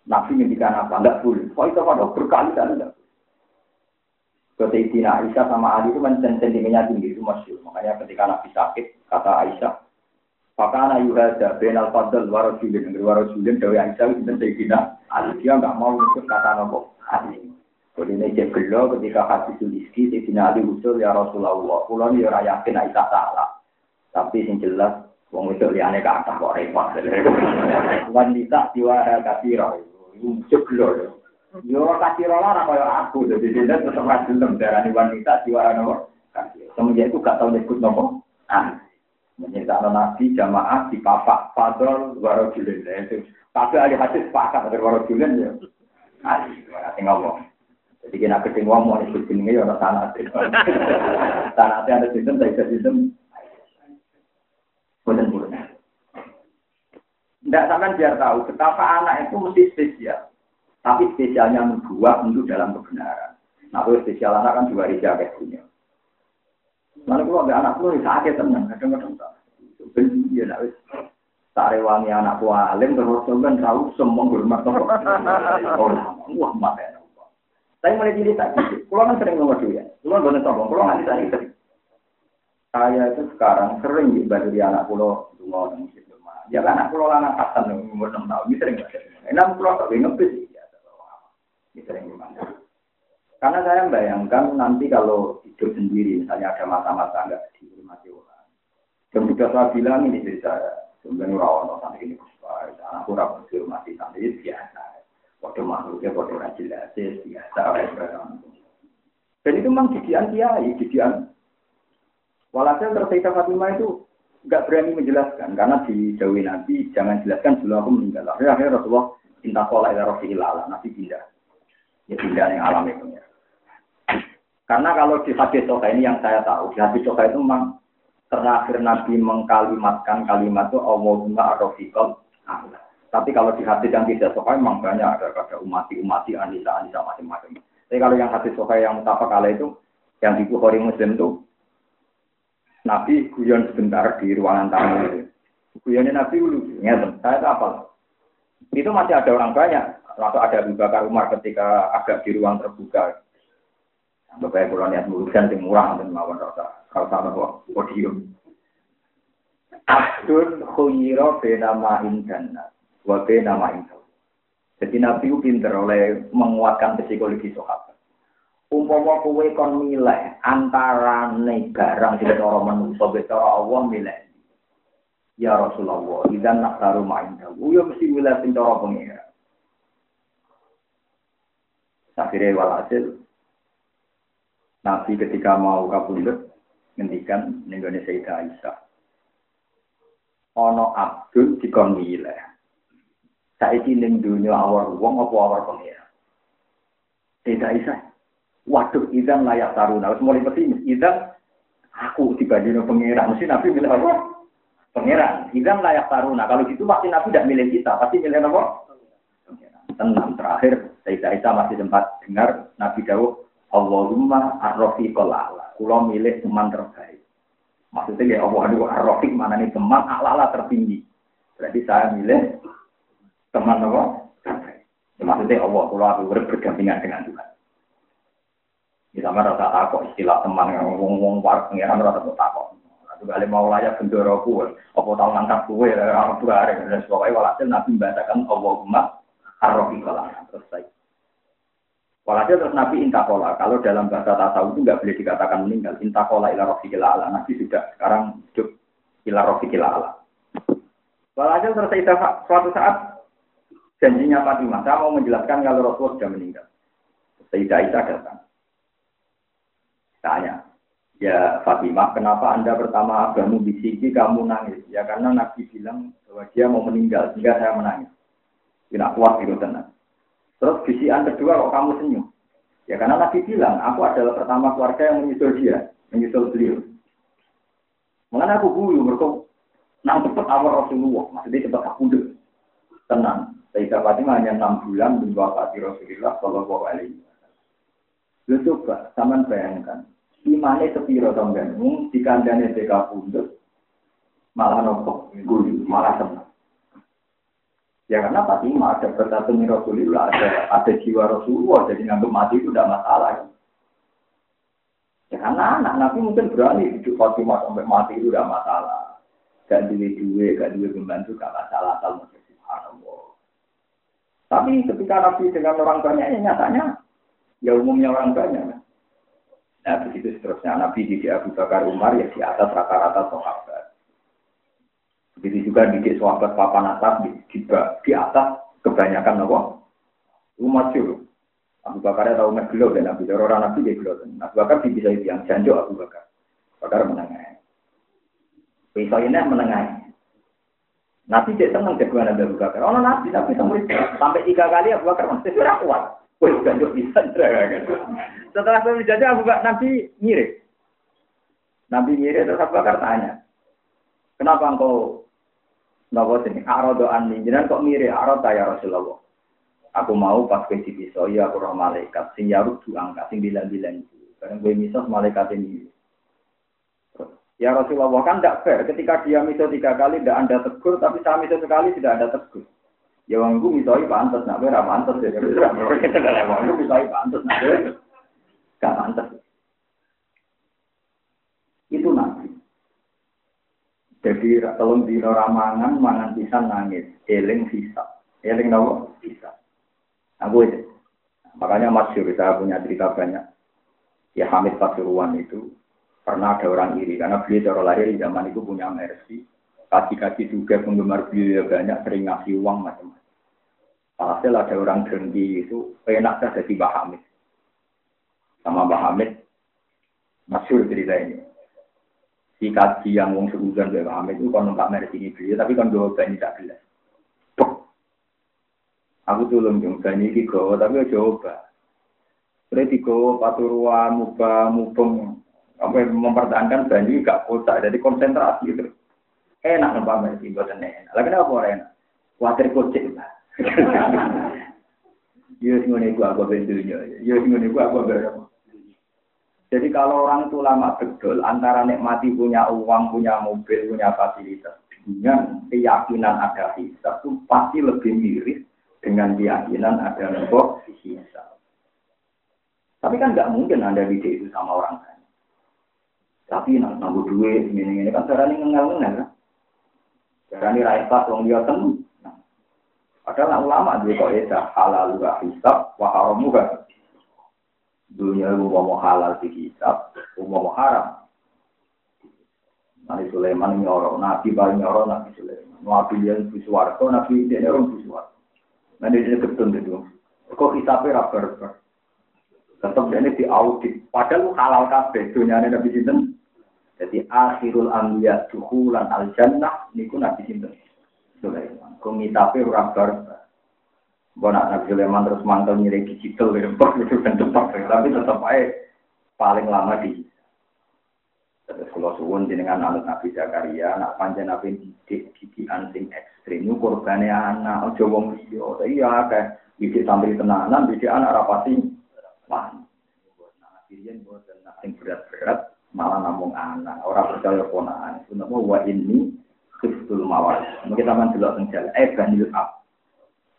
Nabi ngendikan apa? Enggak boleh. Kok itu pada berkali-kali enggak Sayyidina Aisyah sama Ali itu kan sentimennya tinggi itu masih. Makanya ketika Nabi sakit, kata Aisyah, Fakana yuhada benal fadl warajulin. Warajulin dari Aisyah itu Sayyidina Ali. Dia enggak mau ikut kata Ali. Kalau ini cek gelo ketika hati sulizki, Sayyidina Ali usul ya Rasulullah. Kulo ini ora yakin Aisyah salah. Tapi yang jelas, wong itu liane ke atas kok repot. Wanita diwara kasiro. Cek gelo. Yo kasiro lah kaya aku. Jadi dia tetap rajulem. Darah wanita diwara nopo. Semenjak itu gak tahu nyebut nopo. Ah. Nabi jamaah di papak fadol warojulin. Itu tapi ahli hadis sepakat dari warojulin ya. Ali, nanti ngomong. Jadi kena gede ngomong disebut jenenge ya orang tanah. Tanah ada sistem, saya sistem. Bukan-bukan. Tidak sampai biar tahu betapa anak itu mesti spesial. Tapi spesialnya membuat untuk dalam kebenaran. Nah, kalau spesial anak kan juga rija kayak punya. Mana kalau ada anak lu sakit tenang, kadang-kadang tak. Ben ya nak wis tarewangi anak tua alim terus kan tahu semua hormat to. Wah, mate. Saya mulai tak gitu. Kulo kan sering ngomong ya. Kulo boten sombong, kulo nganti saya sering. Saya itu sekarang sering di di anak kulo dungo nang masjid Ya kan anak kulo lanang kasan umur 6 tahun, sering baca. Enam kulo tak ngepis ya. Sering gimana? Karena saya bayangkan nanti kalau hidup sendiri, misalnya ada masa-masa nggak dihormati orang. Dan saya bilang ini dari saya, sebenarnya orang sampai ini anak kurang dihormati itu biasa. Waktu makhluknya, waktu orang jelas, biasa. Dan itu memang didian kiai, didian. Walhasil tersisa Fatimah itu nggak berani menjelaskan karena di Jawa Nabi jangan jelaskan dulu aku meninggal. Akhirnya, akhirnya Rasulullah minta pola ila Rasulullah, Nabi pindah. Ya pindah yang alami punya. Karena kalau di hadis Soka ini yang saya tahu, di hadis Soka itu memang terakhir Nabi mengkalimatkan kalimat itu Allahumma arrofiqal Allah. Tapi kalau di hadis yang tidak Soka memang banyak ada kata umati umati anisa anisa macam-macam. Tapi kalau yang hadis Soka yang mutafak kala itu yang di Bukhari Muslim itu Nabi guyon sebentar di ruangan tamu itu. Guyonnya Nabi dulu, ngerti, saya apa? Itu masih ada orang banyak. Atau ada Abu Bakar Umar ketika agak di ruang terbuka. Bapak kalau niat urusan yang murah dan mawon rasa kalau sama kok podium. Abdul khuyiro benama indana, wa benama indana. Jadi Nabi pinter oleh menguatkan psikologi sahabat. Umpama kowe kon milih antara barang sing cara manusa cara Allah milih. Ya Rasulullah, idan nak taruh main tahu, ya mesti milih sing cara pengira. Akhirnya walhasil, Nabi ketika mau kabundut ngendikan nenggone Sayyidah Aisyah. Ono abdul dikon milih. Saiki ning dunya awar wong apa awar pengira. Sayyidah Aisyah. Waduh, idan layak taruna. Harus mulai pesimis. Idan aku dibandingin pengira. Mesti Nabi milih apa? Pengira. Idan layak taruna. Kalau gitu pasti Nabi tidak milih kita. Pasti milih apa? Tenang terakhir. Sayyidah Aisyah masih sempat dengar Nabi Dawud Allahumma arrofiqol ala. Kulo milih teman terbaik. Maksudnya ya Allah aduh arrofiq mana nih teman ala tertinggi. Berarti saya milih teman apa? Ya, maksudnya Allah kulo aku bergandengan dengan Tuhan. Ini sama rasa takut istilah teman yang ngomong-ngomong para pengiran rasa takut. Aku kali mau layak bendoro kue, apa tahu ngangkat kue, orang tua dan sebagainya. Walhasil Nabi membacakan Allahumma arrofiqol ala. Terus saya Walhasil terus Nabi intakola. Kalau dalam bahasa tasawuf itu nggak boleh dikatakan meninggal. Intakola ila rofiqil ala. Nabi sudah sekarang hidup ila rofiqil ala. Walhasil terus suatu saat janjinya Fatimah. Saya mau menjelaskan kalau Rasulullah sudah meninggal. Sayyidah Aisyah datang. Tanya, ya Fatimah, kenapa Anda pertama agama bisiki kamu nangis? Ya karena Nabi bilang bahwa dia mau meninggal, sehingga saya menangis. Tidak kuat itu tenang. Terus bisian kedua kok kamu senyum? Ya karena Nabi bilang, aku adalah pertama keluarga yang menyusul dia, menyusul beliau. Mengenai aku guyu, mereka nang cepat awal Rasulullah, maksudnya cepat aku. Tenang, Sayyidah Fatimah hanya enam bulan Pati Rasulullah Shallallahu Alaihi Wasallam. Lu coba, taman bayangkan, imane sepiro tongganmu, di kandangnya TK pundut, malah nopo, guyu, malah senang. Ya karena Fatimah ada bersatu Rasulullah, ada ada jiwa Rasulullah, jadi nganggep mati itu tidak masalah. Ya karena anak Nabi mungkin berani hidup Fatimah sampai mati itu tidak masalah. Gak duit duit, gak duit membantu, gak masalah subhanallah. Tapi ketika Nabi dengan orang banyak, ya nyatanya ya umumnya orang banyak. Nah begitu seterusnya Nabi di Abu Bakar Umar ya di atas rata-rata sahabat. Begitu juga di sahabat papan atas di, di, atas kebanyakan apa? Umat juru. Abu Bakar tahu mas gelo dan Abu Bakar orang Nabi dia gelo. Abu Bakar bisa yang janjo Abu Bakar. Bakar menangnya. Iso ini menengah. Nabi cek seneng jagoan Abu Bakar. Oh Nabi tapi sampai sampai tiga kali Abu Bakar masih tidak kuat. Wih, gak bisa. Setelah saya menjadi Abu Bakar, Nabi mirip. Nabi mirip terus Abu Bakar tanya, kenapa engkau Nopo sini, arodo ani, jangan kok mirip aroda ya Rasulullah. Aku mau pas ke pisau, ya aku roh malaikat, sing yaruk du angka, sing bilang-bilang itu. Karena gue misos malaikat ini. Ya Rasulullah kan tidak fair. Ketika dia miso tiga kali tidak anda tegur, tapi saya miso sekali tidak ada tegur. Ya wong gue misoi pantas, nak gue pantas ya. Wong gue misoi pantas, nak gak pantas. Itu nabi. Jadi kalau di ramangan mangan pisan nangis, eling sisa, eling nawa sisa. Aku itu. Makanya masyur saya punya cerita banyak. Ya Hamid Pasuruan itu Pernah ada orang iri, karena beliau cara lahir di zaman itu punya mercy. Kaki-kaki juga penggemar beliau ya banyak, sering ngasih uang macam-macam. Hasil ada orang dengki itu, enak saja jadi Mbah Hamid. Sama Mbah Hamid, masyur cerita ini. Si kaji yang wong sebulan Mbah Hamid itu kan nggak mercy beliau, tapi kan dua ini tak jelas. Aku tulung dong, ini tiga, tapi coba. Berarti kau paturuan, muka, mubeng, apa mempertahankan banyu gak kota, jadi konsentrasi gitu. Enak nembak mersi, buat enak. Lagi apa orang enak? Khawatir kocek lah. Iya sing ngene aku. Iya sing ngene aku berapa. Jadi kalau orang itu lama betul antara nikmati punya uang, punya mobil, punya fasilitas dengan keyakinan ada hisab itu pasti lebih miris dengan keyakinan ada nopo hisab. Tapi kan nggak mungkin anda bidik itu sama orang lain. Tapi nak nambah duit ini ini kan cara ini ngengel ngengel kan. Cara ini rakyat pas wong dia temu. Padahal ulama dia kok ya halal juga hisab, wah haram juga. Dunia mau halal di hisab, mau haram. Nabi Sulaiman nyoro, Nabi paling nyoro Nabi Sulaiman. Nabi yang biswarto, Nabi dia orang biswarto. Nah dia ketun itu. Kok hisabnya rabar Tetap dia di audit. Padahal halal kabeh dunia ini Nabi Sinten. Jadi akhirul anbiya duhulan al jannah niku nabi sinten. Sulaiman. Kumitape ora bar. Mbok nak Nabi Sulaiman terus mantel nyiri digital ya itu kan tempat tapi tetap aja paling lama di Terus kalau suwun dengan anak Nabi Zakaria, nak panjang Nabi didik didikan sing ekstrim, itu korbannya anak, ojo wong liya. Iya, kayak didik sambil tenanan, didik anak rapati. Wah, Nabi Yen buat sing berat-berat, malah namung anak. Orang percaya ponaan itu nama wa ini kristul mawar. Mungkin taman dulu tenggal eh banil ab.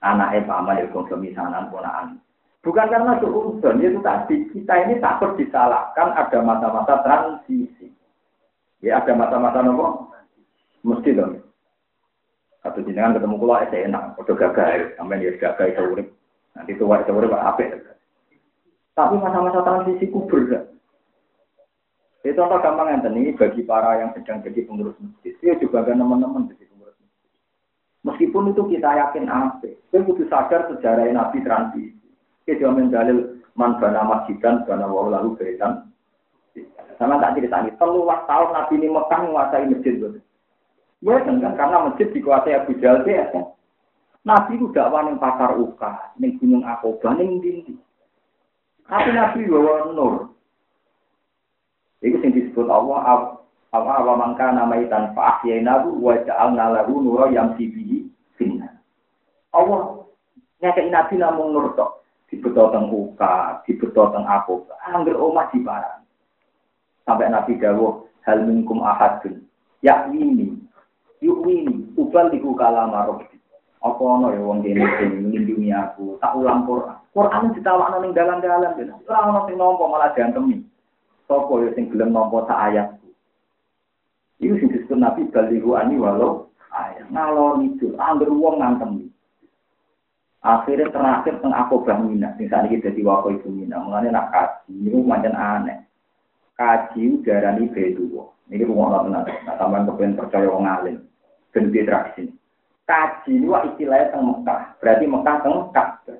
Anak eh paman ya konsumsi sanan ponaan bukan karena seurusan itu tadi. Kita ini takut disalahkan. Ada masa-masa transisi. Ya ada masa-masa nopo mesti dong. Atau jenengan ketemu kula es enak. Udah gagal sampai dia gagal itu urip. Nanti tua itu urip apa tapi masa-masa transisi kubur kan itu contoh gampang yang ini bagi para yang sedang jadi pengurus masjid. Itu juga ada teman-teman jadi pengurus masjid. Meskipun itu kita yakin apa, kita butuh sadar sejarah Nabi transisi. Kita jamin dalil man bana masjidan bana wau lalu beretan. Sama tak cerita ini, telulah tahun Nabi ini Mekah menguasai masjid. Ya kan, karena masjid dikuasai Abu Jahal ya kan. Nabi itu dakwah yang pasar Uka, ning Gunung Akobah, ning Dindi. Tapi Nabi bawa nur, itu yang disebut Allah apa apa mangka itan fa ahyainahu wa ja'alna lahu nura yang sibihi finna. Allah nyakei nabi namung nur tok dibeto teng uka, dibeto teng aku. Angger omah di barang. Sampai nabi dawuh hal minkum ahadun yakini yuwini ubal diku kalama rabbi. Apa ono ya wong kene sing nglindungi aku, tak ulang Quran. Quran ditawakno ning dalan-dalan, ora ono sing nampa malah diantemi. Sopo ya sing gelem nampa sak ayat. Iku sing disebut Nabi balihu ani walau ayat. Ngalor itu, angger wong ngantem. Akhirnya terakhir teng aku mina, sing saat ini jadi wakil ibu mina. Mulanya nak kaji, ini macam aneh. Kaji darani. Ini rumah Allah benar. Nah, tambahan kepengen percaya wong alim. Ganti tradisi. Kaji wah istilahnya teng Mekah. Berarti Mekah teng Ka'bah.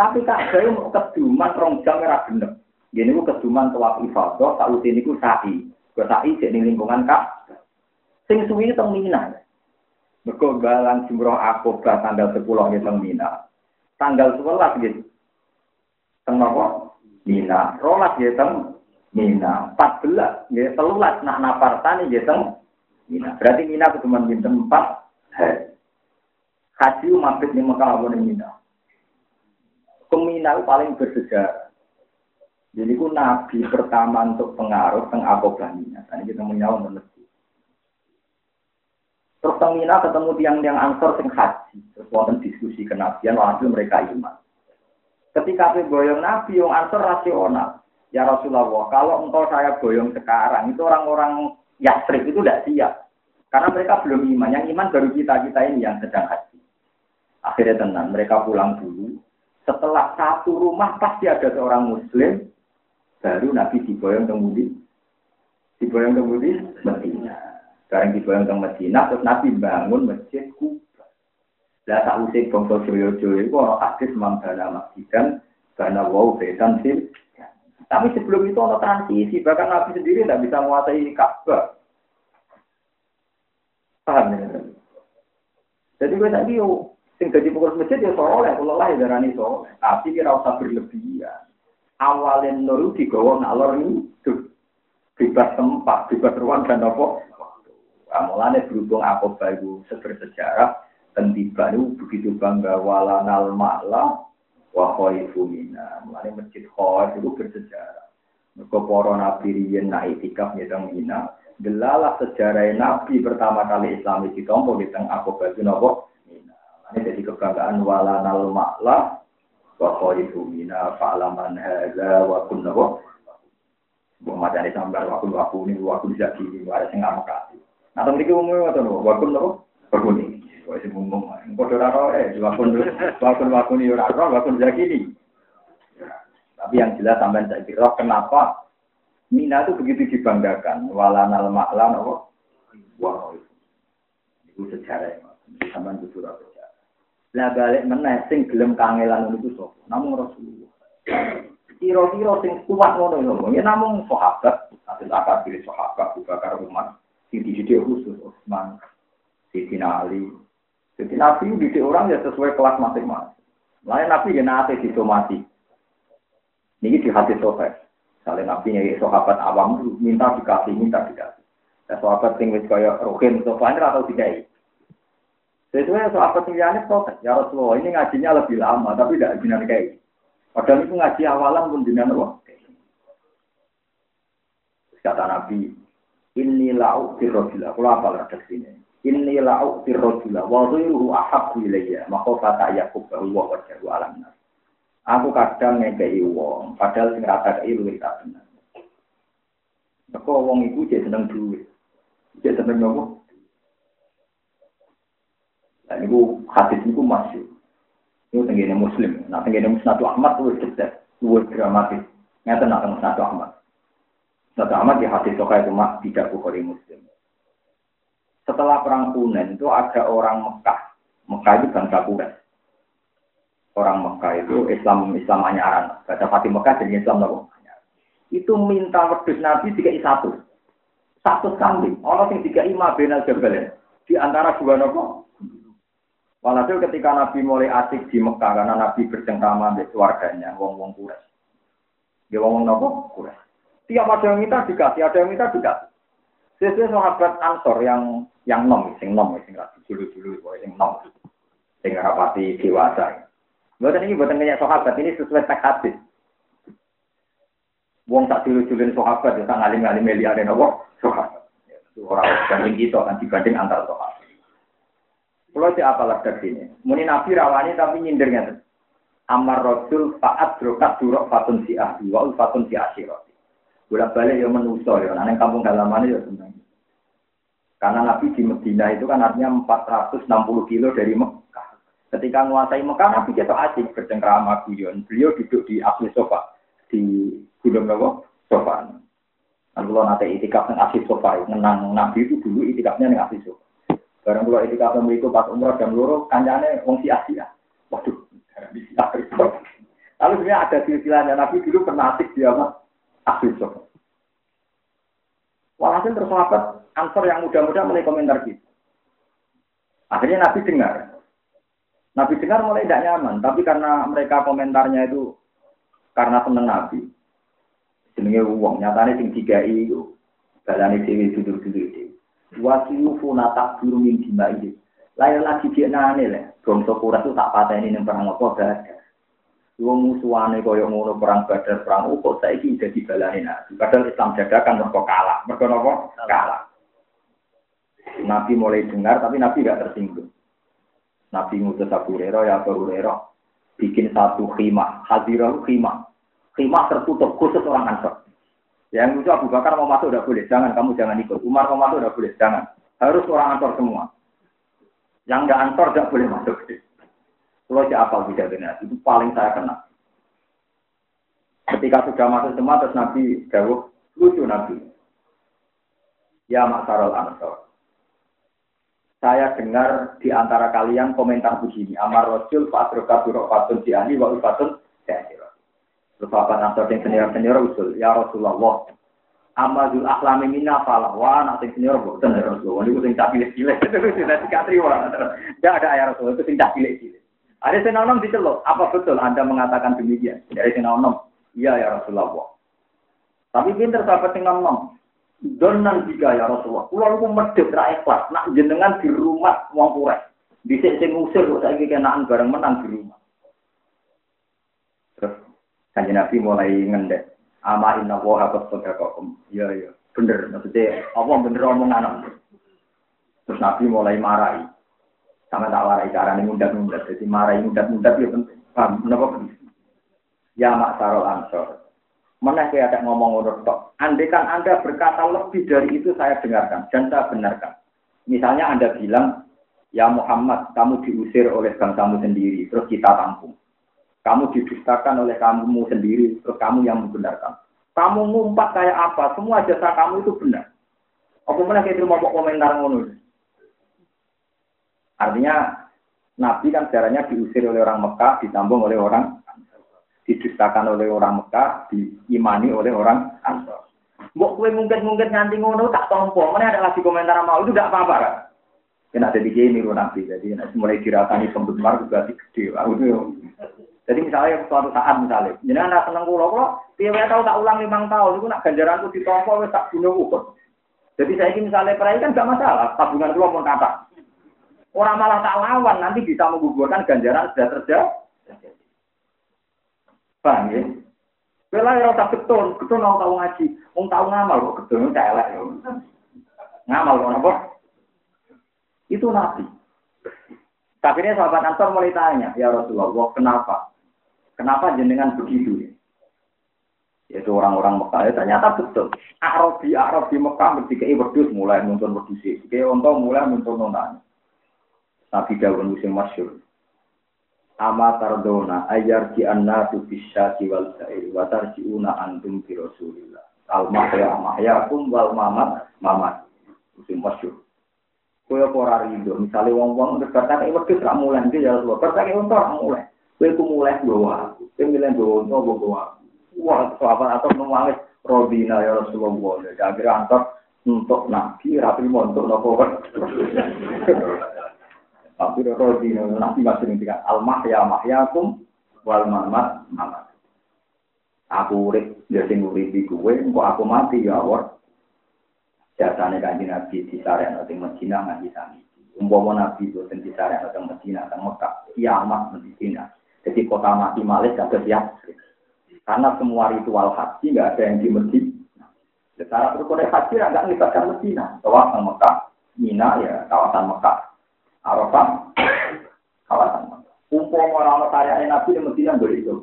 Tapi Ka'bah itu keduman rong jam merah bener. Gini ku keduman tawaf ifadah, tak usin niku sa'i. Ke sa'i jadi lingkungan kak. Sing suwi teng Mina. Mergo galang jumroh akobah tanggal 10 nggih teng Mina. Tanggal 11 nggih teng napa? Mina. Rolas nggih teng Mina. 14 nggih 13 nak napartani nggih teng Mina. Berarti Mina ketemuan pinten 4 hari. Haji mabit ning Mekah apa ning Mina. Kemina paling bersejarah. Jadi ku nabi pertama untuk pengaruh teng Mina. Tadi kita menyawang menurut Terus Mina ketemu tiang-tiang ansor sing haji. Terus wonten diskusi kenabian, walhasil mereka iman. Ketika boyong Nabi, yang ansor rasional. Ya Rasulullah, kalau engkau saya boyong sekarang, itu orang-orang Yasrib itu tidak siap. Karena mereka belum iman. Yang iman baru kita-kita ini yang sedang haji. Akhirnya tenang, mereka pulang dulu. Setelah satu rumah pasti ada seorang muslim, baru Nabi diboyong kemudian. Diboyong kemudian, Medina. Sekarang dibayang ke Medina, terus Nabi bangun masjid Kuba. Lah tak usik bangsa Joyo-Joyo itu orang hadis mambana masjidan, karena wow besan sih. Tapi sebelum itu ada transisi, bahkan Nabi sendiri tidak bisa menguasai Ka'bah. Paham ya? Jadi gue tadi yo, sing jadi pengurus masjid ya soleh, kalau lah ya darani soleh. Tapi kira usah berlebihan. Awalnya nuru digawa ngalor ini, bebas tempat, bebas ruang dan apa Mulane berhubung aku baru sejarah dan tiba itu begitu bangga walanal ma'la wa khaifu mina. Mulane masjid khaif itu bersejarah. Mereka para nabi riyen naik itikaf nyedang mina. Delalah sejarah nabi pertama kali Islam di tompo di tengah aku baju nopo. Ini jadi kebanggaan walanal ma'la wa khaifu mina fa'laman hadza wa kun nopo. Bukan macam ini sambar waktu waktu ini waktu bisa gini, ada yang nggak kasih. Nah, temen iki umum ngoten lho, wakun napa? Berkuni. Wis umum. Padha ora roe, wakun wakun wakun yo ora roe, wakun zakini. Tapi yang jelas sampean saya kira kenapa Mina itu begitu dibanggakan. Walanal ma'lan apa? Wah, itu sejarah. Sampean itu surat sejarah. Lah balik meneh sing gelem kangelan itu sapa? Namun Rasulullah. Kira-kira sing kuat ngono lho. Ya namung sahabat, asil akad diri sahabat, Abu Bakar Umar. Siti didik khusus Utsman, Siti Ali. Jadi Nabi didik orang ya sesuai kelas masing-masing. Lain Nabi ya nanti disomasi. Ini di hati sohbat. Misalnya Nabi nyari sahabat awam minta dikasih, minta dikasih. Ya sahabat wis kaya rohin sohbat atau dikai. Sesuai yang lainnya protes. Ya Rasulullah ini ngajinya lebih lama, tapi tidak jinan kayak Padahal itu ngaji awalan pun jinan roh. Kata Nabi, Inni la'u firrojula. Kalau apa sini? Inni la'u firrojula. Wa zuiruhu ahabbu ilayya. Maka kata Yakub bahwa wajahu alam. Aku kadang ngekei wong, padahal sing rata kei luwih tak benar. Maka wong iku jadi seneng duit. Jadi seneng nopo? Dan itu hadis itu masih. Itu tenggine muslim. Nah tenggine musnadu Ahmad itu cerdas. Itu dramatis. Nyata nak musnadu Ahmad. Nah, amat di hati sokai itu mak tidak bukhari muslim. Setelah perang Hunain itu ada orang Mekah. Mekah itu bangsa Quraisy. Orang Mekah itu Islam Islam anyaran. Baca Fatih Mekah jadi Islam nopo. Itu minta wedus Nabi tiga satu. Satu kambing. Orang yang tiga ima benal jabal di antara dua nopo. Walhasil ketika Nabi mulai asik di Mekah karena Nabi bercengkrama dengan keluarganya, wong-wong Quraisy. Dia wong-wong nopo Quraisy. Tiap ada yang minta dikasih, ada yang minta dikasih. Sesuai sahabat Ansor yang yang nom, sing nom, sing rasi dulu dulu, sing nom, sing rapati dewasa. Buatan ini buatan kayak sahabat ini sesuai teks. Wong tak dulu dulu sahabat, ya tak ngalim ngalim melia ada nopo sahabat. Orang banding kita kan dibanding antar sahabat. Kalau si apalah sini, muni nabi rawani tapi nyindirnya. Amar Rasul faat drokat durok fatun si ahli wa fatun si asyirat bolak balik ya menuso ya, nah kampung halaman ya seneng. Karena Nabi di Medina itu kan artinya 460 kilo dari Mekah. Ketika menguasai Mekah, Nabi jatuh asik bercengkrama guyon. Beliau duduk di asli sofa di Gunung Nawa sofa. Kalau nanti itikaf yang asli sofa, menang Nabi itu dulu itikafnya yang asli sofa. Barang kalau itikaf yang itu pas umroh dan luruh, kancane wong si Asia. Waduh, Lalu sebenarnya ada silsilahnya Nabi dulu pernah asik dia mah asli sofa. Walhasil terus sahabat answer yang muda-muda mulai komentar gitu. Akhirnya Nabi dengar. Nabi dengar mulai tidak nyaman, tapi karena mereka komentarnya itu karena seneng Nabi. Jenenge uang nyatane sing digai itu balane dhewe duduk-duduk dhewe. Wasiyu funata guru min dimai. Lain lagi dia nane lah. Quraisy itu tak pateni ning perang apa gak Wong musuhane kaya ngono perang Badar, perang Uhud saiki dadi balane Nabi. Padahal Islam dadakan mergo kalah. Mergo napa? Kalah. Nabi mulai dengar tapi Nabi gak tersinggung. Nabi ngutus Abu Hurairah ya Abu Hurairah bikin satu khimah, hadirah khimah. Khimah tertutup khusus orang Ansor. Yang itu Abu Bakar mau masuk udah boleh, jangan kamu jangan ikut. Umar mau masuk udah boleh, jangan. Harus orang Ansor semua. Yang nggak Ansor tidak boleh masuk. Kalau siapa tidak benar, itu paling saya kenal. Ketika sudah masuk semua, terus Nabi jauh, lucu Nabi. Ya Maksarul Ansor. Saya dengar di antara kalian komentar begini. Amar Rasul, Pak Burok Fatun, Diani, Wa Ufatun, Sehira. Terus Bapak Ansor yang senior-senior usul. Ya Rasulullah, Amadul akhlami mina falah wa senior boten ya Rasulullah. Ini sing tak pilih-pilih. Itu sudah dikaterima. Tidak ada ayat Rasulullah itu sing tak pilih-pilih. Ada sing nom diceluk, apa betul Anda mengatakan demikian? Dari sing nom, iya ya Rasulullah. Tapi pinter sahabat sing nom. Donan tiga ya Rasulullah. Kulo niku medhit ra ikhlas, nak jenengan di rumah wong kurek. Dhisik sing ngusir kok saiki kenaan bareng menang di rumah. Kanjeng Nabi mulai ngendek. Ama inna wa habat sodakokum. Iya, iya. Bener. Maksudnya, apa bener omongan. Terus Nabi mulai marahi. Sama tak warai ini mundat-mundat. Jadi marahi mundat-mundat itu penting. Paham? Ya mak sarol ansor. Mana saya ada ngomong ngono tok. Andaikan Anda berkata lebih dari itu saya dengarkan dan saya benarkan. Misalnya Anda bilang, ya Muhammad, kamu diusir oleh bangsamu sendiri, terus kita tampung. Kamu didustakan oleh kamu sendiri, terus kamu yang membenarkan. Kamu ngumpat kayak apa, semua jasa kamu itu benar. Aku mana kayak mau komentar ngono. Artinya Nabi kan sejarahnya diusir oleh orang Mekah, ditambung oleh orang didustakan oleh orang Mekah, diimani oleh orang Ansor. Mbok kue mungkin-mungkin nganti ngono tak tompo, mana ada lagi komentar mau itu tidak apa-apa kan? Kena jadi gini Nabi, jadi mulai dirasani penggemar juga gede. Aku jadi misalnya suatu saat misalnya, jadi anak seneng kulo kulo, piye tahu tak ulang lima tahun, itu nak ganjaranku ditompo wes tak bunuh ukur. Jadi saya ini misalnya perai kan gak masalah, tabungan kulo mau kata. Orang malah tak lawan, nanti bisa menggugurkan ganjaran sudah terjadi. Paham ya? Bela ya tak betul, betul mau tahu ngaji, mau tahu ngamal kok saya elek ya. Ngamal kok apa? Itu nabi. Tapi ini sahabat Ansor mulai tanya, ya Rasulullah, kenapa? Kenapa jenengan begitu ya? Yaitu orang-orang Mekah. Ya, ternyata betul. Arabi, Arabi Mekah ketika berdus mulai muncul berdus. Ketika untuk mulai muncul nonanya. Nabi Dawud musim masyur. Ama tardona ayar di anna tu bisa wal sa'ir wa tarji'una antum bi rasulillah. Al mahya mahyakum wal mamat mamat. Musim masyur. Kaya ora rido, misale wong-wong terus kata wedhus ra mulai iki ya Rasulullah. Kata unta mulai. Kowe ku mulai bawa aku. Kowe milih bawa unta bawa aku. Wah, sahabat atau nangis Robina ya Rasulullah. Jadi akhirnya antar untuk nabi, rapi untuk nopo Tapi Robina nabi masih ngerti almah ya mahyakum wal mamat mamat. Aku urip, dia sing urip di gue, kok aku mati ya Allah. Jasane kanji nabi di sare nanti Medina ngaji sami. Umpama nabi itu di sare nanti Medina, teng Mekah, kiamat Medina. Jadi kota mati Malik gak siap. Karena semua ritual haji nggak ada yang di Medina. Secara berkode haji nggak melibatkan Medina. Kawasan Mekah, Mina ya kawasan Mekah. Arafah, kawasan Mekah. Umpama orang karya Nabi di Medina boleh itu.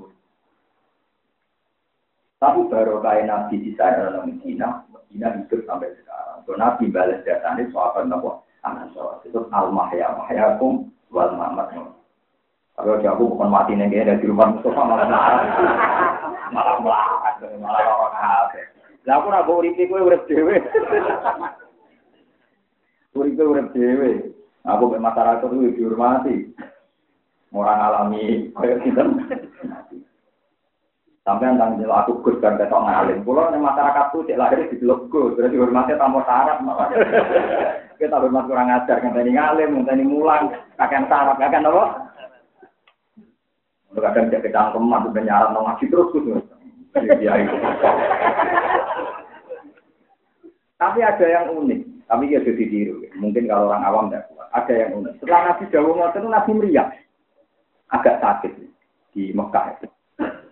Tapi baru kayak Nabi di sana dalam Medina, Medina hidup sampai sekarang. So, Nabi balas datanya soal apa? Anak soal itu al-mahya, mahyakum wal mamat. Kalau di aku bukan mati nih kayak di rumah Mustafa malah marah, malah melarat, malah orang. Lah aku nak urip iku urip dhewe. Urip urip dhewe. Aku mek masyarakat itu dihormati. Orang alami kayak kita. Sampai tentang jelas aku gus kan ketok ngalim. Pulau nih masyarakat tuh cek lahir di blok gus, berarti hormatnya tamu syarat makanya. Kita hormat kurang ajar, tadi ngalim, tadi mulang, kakek syarat, kakek apa? Kadang cek kecangkeman, udah nyarat nong ngaji terus gus. Iya itu. Tapi ada yang unik, tapi ya jadi ditiru. Mungkin kalau orang awam tidak kuat. Ada yang unik. Setelah Nabi Dawud itu Nabi meriah, agak sakit di Mekah.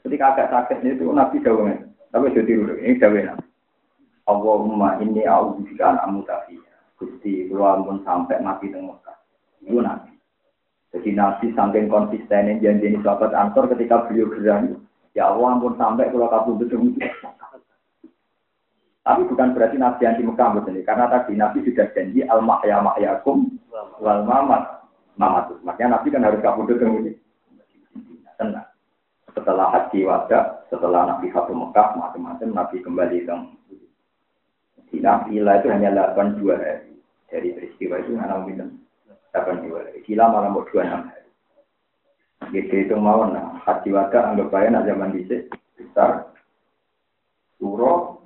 Ketika agak sakit itu Nabi Dawud. Tapi jadi dulu, ini Dawud Nabi. Allahumma inni a'udzubika an amutafi. Gusti kula ampun sampai mati teng Mekah. Itu Nabi. Jadi Nabi saking konsisten janji ini sahabat Ansor ketika beliau gerang. Ya Allah ampun sampai kalau kabur betul Tapi bukan berarti Nabi anti Mekah betul karena tadi Nabi sudah janji al mahya mahyakum wal mamat mamat. Makanya Nabi kan harus kabur betul setelah haji wada, setelah Nabi Fatu Mekah, macam-macam Nabi kembali ke di Nabi itu hanya 82 hari. Dari peristiwa itu hanya minum 82 hari. Gila malah mau 26 hari. Gitu itu mau nah, haji wada anggap aja nak zaman dicek besar. Suro,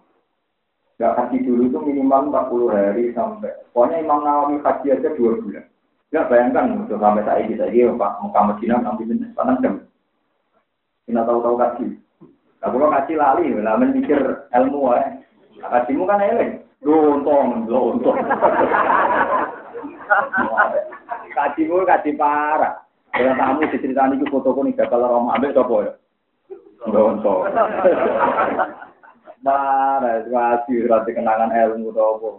Gak haji dulu itu minimal 40 hari sampai. Pokoknya Imam Nawawi haji aja 2 bulan. Gak bayangkan untuk sampai saat ini, saya Pak Mekah Medina nanti panas jam. Kita tahu-tahu kaji. Nah, kalau kaji lali, lah mikir ilmu ya. Kajimu kan eleng. Lontong, lontong. kaji kowe kaji parah. Kira tamu diceritani iki fotoku ning Bapak Lara Mambek sapa ya? Ndonto. Marah, wasi ora dikenangan ilmu to apa.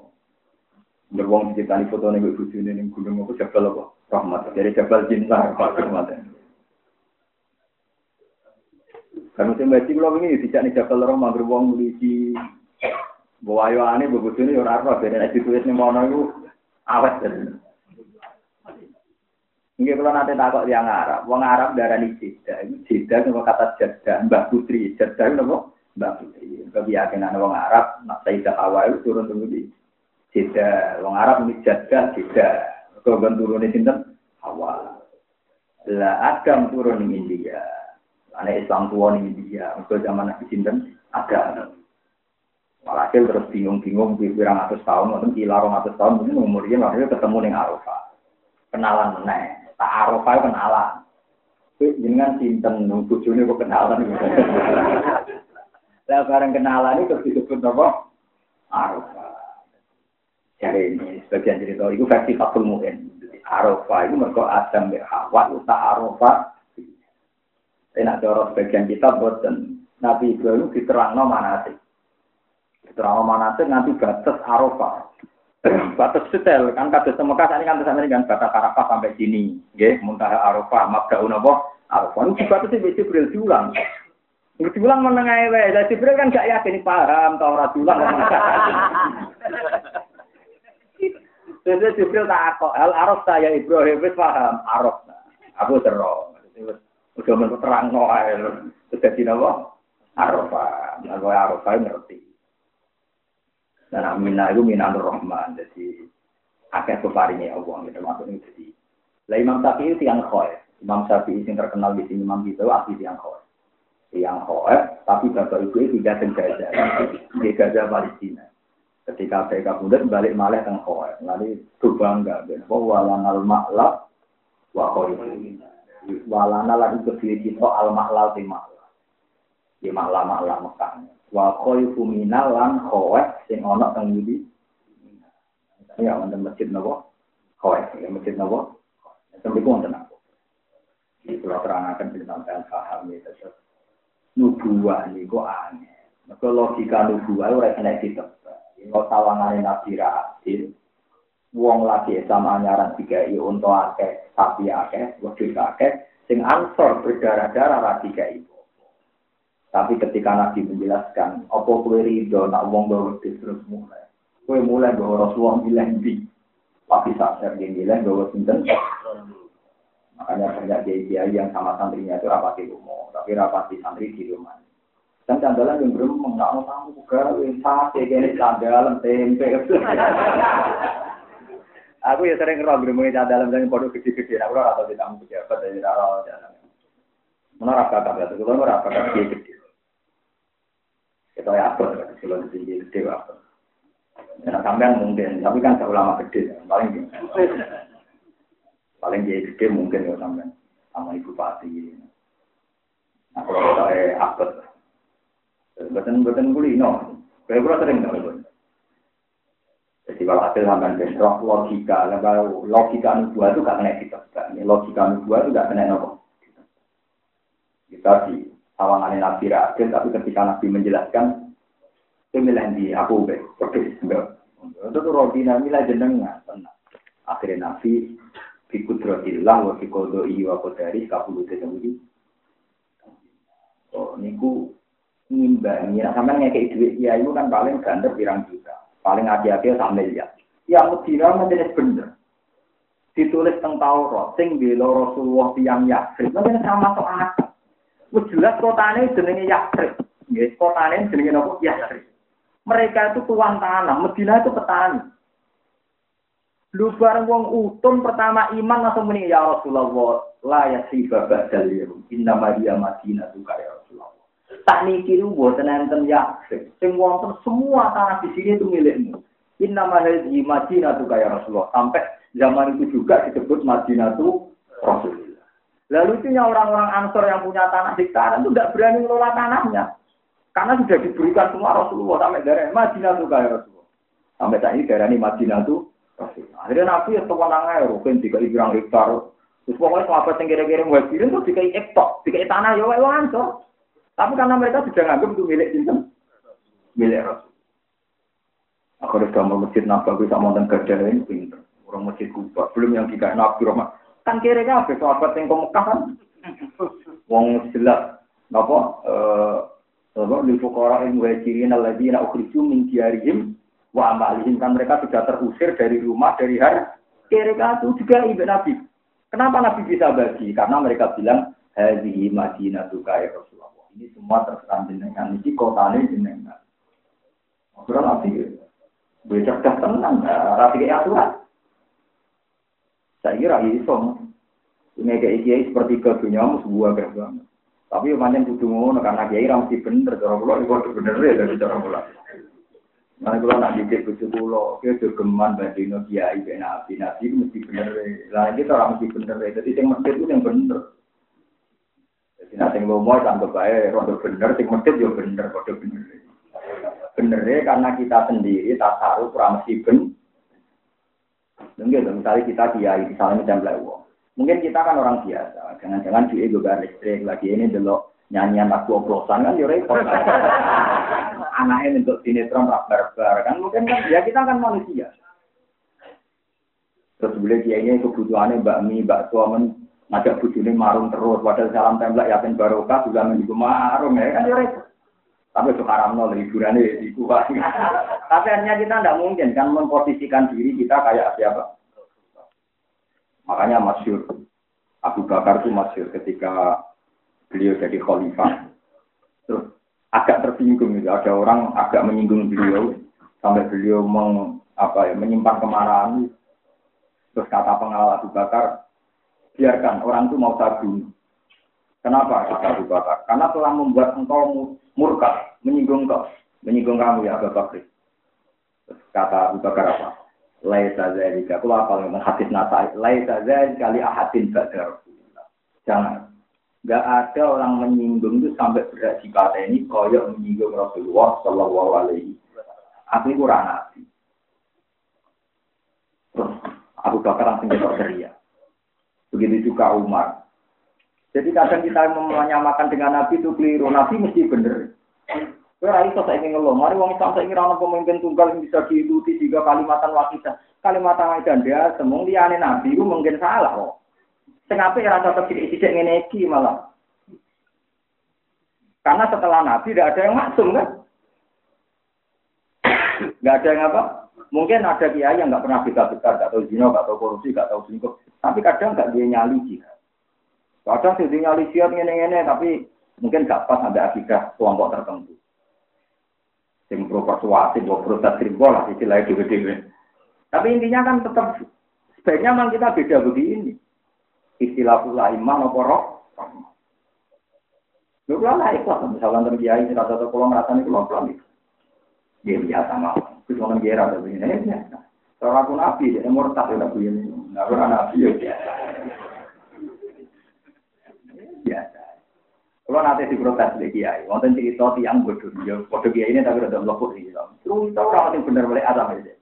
Nek wong diceritani fotone kok bojone ning gunung apa jebol apa? Rahmat. Jadi jebol cinta Pak Rahmat. Kan mesti mesti kula wingi dijak ning Bapak Lara Mambek wong mlici. Bawa ayo ane bojone ora apa-apa, nek dituwit ning mono iku awet tenan. Ini kalau nanti takut yang Arab, wong Arab ini jeda, ini jeda itu kata jeda, Mbak Putri, jeda itu apa? Mbak Putri. Kebiasaan wong Arab, nak Sayyidah awal itu turun tunggu di jeda, wong Arab ini jeda, jeda. Kau turun di sini awal. Lah Adam turun di India. Karena Islam tua nih dia, untuk zaman Nabi Sinten ada. Walhasil terus bingung-bingung, kurang atas tahun, kira orang atas tahun, mungkin umurnya makanya ketemu dengan Arafah. Kenalan meneh, tak Arafah kenalan. Dengan Sinten, bujune kok kenalan. Lah bareng kenalan itu disebut apa? Arafah. Jadi ini sebagian cerita itu versi Fatul Mu'in. Arafah itu mereka Adam Hawa, itu tak Arafah Enak cara sebagian kita boten. Nabi Ibrahim diterangno manasik. Diterangno manasik nanti batas Arafah. Batas setel kan kata Mekah ini kan sampai dengan batas Arafah sampai sini. Nggih, muntaha Arafah, mabdaun apa? Arafah. Ini dibatasi wis Jibril diulang. Ini diulang menengah wae. Lah Jibril kan gak yakin paham tau ora diulang. Jadi Jibril tak kok, hal saya Ibrahim wis paham, Araf. Aku terus. Udah menurut terang no air. Terjadi apa? Arafah. Nah, kalau Arafah ngerti. Dan Aminah itu minah rahman. Jadi, akhirnya keparingnya Allah. Gitu, maksudnya jadi. Lah Imam Syafi'i itu yang khoy. Imam Syafi'i yang terkenal di sini Imam itu asli yang khoy. Yang khoy, tapi bapak ibu itu tidak sengaja. Di Gaza Palestina. Ketika mereka kemudian balik malah ke khoy. Lalu itu bangga. Bahwa walanal maklab wa khoy walana lan kedue kita al mahlal di mahlal di mahlal Mekah. Wa khaifu minal lan khawat sing ana teng ngendi ya wonten masjid napa? Khawat ya masjid napa? Sampai ku wonten apa iki kula terangaken ben sampean paham ya terus nubuah niku aneh. Maka logika nubuah ora kena ditebak. Kalau tawangane nabi ra adil, wong lagi sama anyaran tiga i untuk akeh sapi akeh wedhus akeh sing ansor berdarah-darah ra tiga ibu tapi ketika nabi menjelaskan apa kue ridho nak wong wedhus terus mulai kue mulai bawa Rasulullah bilang di tapi sadar dia bilang bawa sinten makanya banyak kiai yang sama santrinya itu rapati umum tapi rapati santri di rumah dan candalan yang belum mengenal tamu juga, sate, gini, candalan, tempe. Aku ya sering ngerok gremeng dalam dan produk gede-gede. Aku ora tau tidak mau pejabat dari ora jalan. Mana ra kakak kalau kakak gede gede. Kita ya apa? Di sini gede apa? Ya sampean mungkin, tapi kan saya ulama gede, paling. Paling dia gede mungkin ya sampean sama ibu pati. Nah kalau saya apa? Betul-betul kulino. Kayak gue sering tahu. Jadi kalau hasil sampai bentrok logika, kalau logika nubuah itu gak kena kita, logika nubuah itu gak kena nopo. Kita di awangan Nabi Rasul, tapi ketika Nabi menjelaskan, itu milih di aku pergi enggak. Itu tuh rodina milah jenengan, tenang. Akhirnya Nabi bikudrotillah wa bikodo iya wa kodari kapulu tetemudi. Oh, niku ngimbangi, nah sampai ngekei duit, ya itu kan paling gandar pirang juta paling hati-hati sama ya. Yang Medina menjadi bener. Ditulis tentang Taurat, sing bela Rasulullah yang Yakrib, mungkin sama akal. Wis jelas kotane jenenge Yakrib. Nggih, kotane jenenge napa? Yakrib. Mereka itu tuan tanah, Medina itu petani. Lu bareng wong utun pertama iman langsung muni ya Rasulullah la yasifa ba'dal yawm inna Maria Madinah tuh ya Rasulullah. Tak niki lu boten enten yakin. Sing wonten semua tanah di sini itu milikmu. Inna mahadhi Madinah tuh kayak Rasulullah. Sampai zaman itu juga disebut Madinah tuh Rasulullah. Lalu itu orang-orang Ansor yang punya tanah di sekarang itu tidak berani mengelola tanahnya. Karena sudah diberikan semua Rasulullah sampai dari Madinah tuh kayak Rasulullah. Sampai saat ini daerah ini Madinah tuh Rasulullah. Akhirnya Nabi ya sewenang aja, mungkin tiga ibrang hektar. Terus pokoknya sahabat yang kira-kira mau kirim tuh tiga ektok, tiga tanah ya wae Ansor. Tapi karena mereka sudah nganggap itu milik sinten, milik Rasul. Aku udah mau masjid Nabawi sama dan kerja ini pinter. Orang masjid Kuba, belum yang tiga Nabi Rahmat. Kan kira kira apa sahabat yang ke Mekah kan? Wong jelas, apa? Eh? Di fukara yang wajirin alladzina ukhriju min diarihim wa amalihim kan mereka sudah terusir dari rumah dari hari. Kira-kira itu juga ibu Nabi. Kenapa Nabi bisa bagi? Karena mereka bilang hadhihi madinatu ya Rasulullah. Ini semua terserah jenengan. Ini kota ini jenengan. Ora nabi. Gue cerdas tenang. Rapi kayak aturan. Saya kira iso. Ini kayak kiai seperti ke dunia sebuah gerbang. Tapi macam kudu ngono karena kiai ra mesti bener cara kula iki bener ya dari cara kula. Mana kula nak dicek kudu kula, ki geman bandino kiai ben nabi, nabi mesti bener. Lah iki ora mesti bener. Jadi sing mesti itu yang bener. Jadi nanti lomo sampai baik, rondo bener, sing medit yo bener, rondo bener. Bener karena kita sendiri tak taruh mesti ben. Mungkin misalnya kita kiai, misalnya macam lewo. Mungkin kita kan orang biasa, jangan-jangan duit juga listrik lagi ini dulu nyanyian lagu oplosan kan yo repot. Anaknya untuk sinetron rak barbar kan mungkin kan ya kita kan manusia. Terus boleh kiainya kebutuhannya bakmi, bakso, ngajak bujuni marung terus, padahal salam tembak yakin barokah juga menunggu marung ya kan ya Tapi sekarang nol hiburannya ya, kuat. Tapi hanya kita tidak mungkin kan memposisikan diri kita kayak siapa. Makanya masyur Abu Bakar itu masyur ketika beliau jadi khalifah. Terus agak tersinggung gitu. Ada orang agak menyinggung beliau sampai beliau meng, apa ya, menyimpan kemarahan. Terus kata pengawal Abu Bakar, biarkan orang itu mau sabu. Kenapa kata Abu? Karena telah membuat engkau murka, menyinggung kau, menyinggung kamu ya Abu Bakar. kata Abu Bakar apa? Laisa zalika. Aku apa ngomong hadis nata. Laisa zalika li ahadin ba'da Jangan. Gak ada orang menyinggung itu sampai berat kata ini koyok menyinggung Rasulullah Shallallahu Alaihi Aku kurang nabi. Terus Abu Bakar langsung ketok ceria. Begitu juga Umar. Jadi kadang kita menyamakan dengan Nabi itu keliru. Nabi mesti bener. Kira itu saya ingin ngeluh. Mari wong Islam saya ingin pemimpin tunggal yang bisa diikuti tiga kalimatan wakidah. Kalimatan wakidah dia semua liane Nabi itu mungkin salah kok. Ya rasa tidak tidak ngeneki malah. Karena setelah Nabi tidak ada yang maksum kan. Nggak ada yang apa? Mungkin ada kiai yang nggak pernah bisa besar, nggak tahu zina, nggak tahu korupsi, nggak tahu selingkuh. Tapi kadang nggak dia nyali jihad. Kadang sih nyali jihad ngene-ngene, tapi mungkin gak pas sampai akidah kelompok tertentu. Yang pro persuasi, pro proses simbol lah, istilahnya dewe-dewe. Tapi intinya kan tetap sebaiknya memang kita beda begini. Istilah pula iman apa roh. Lu kalau lah ikhlas, misalkan terkiai, rasa atau pulang rasanya pulang pulang itu. Dia biasa mau. Cuma kira ada begini, ini biasa. Kalau aku nabi, dia murtad ya begini. Nggak pernah nabi ya biasa. Biasa. Kalau nanti diprotes di kiai, wonten cerita tiang bodoh, ya bodoh kiai ini tapi udah melopot sih. Terus tahu orang yang benar boleh ada aja.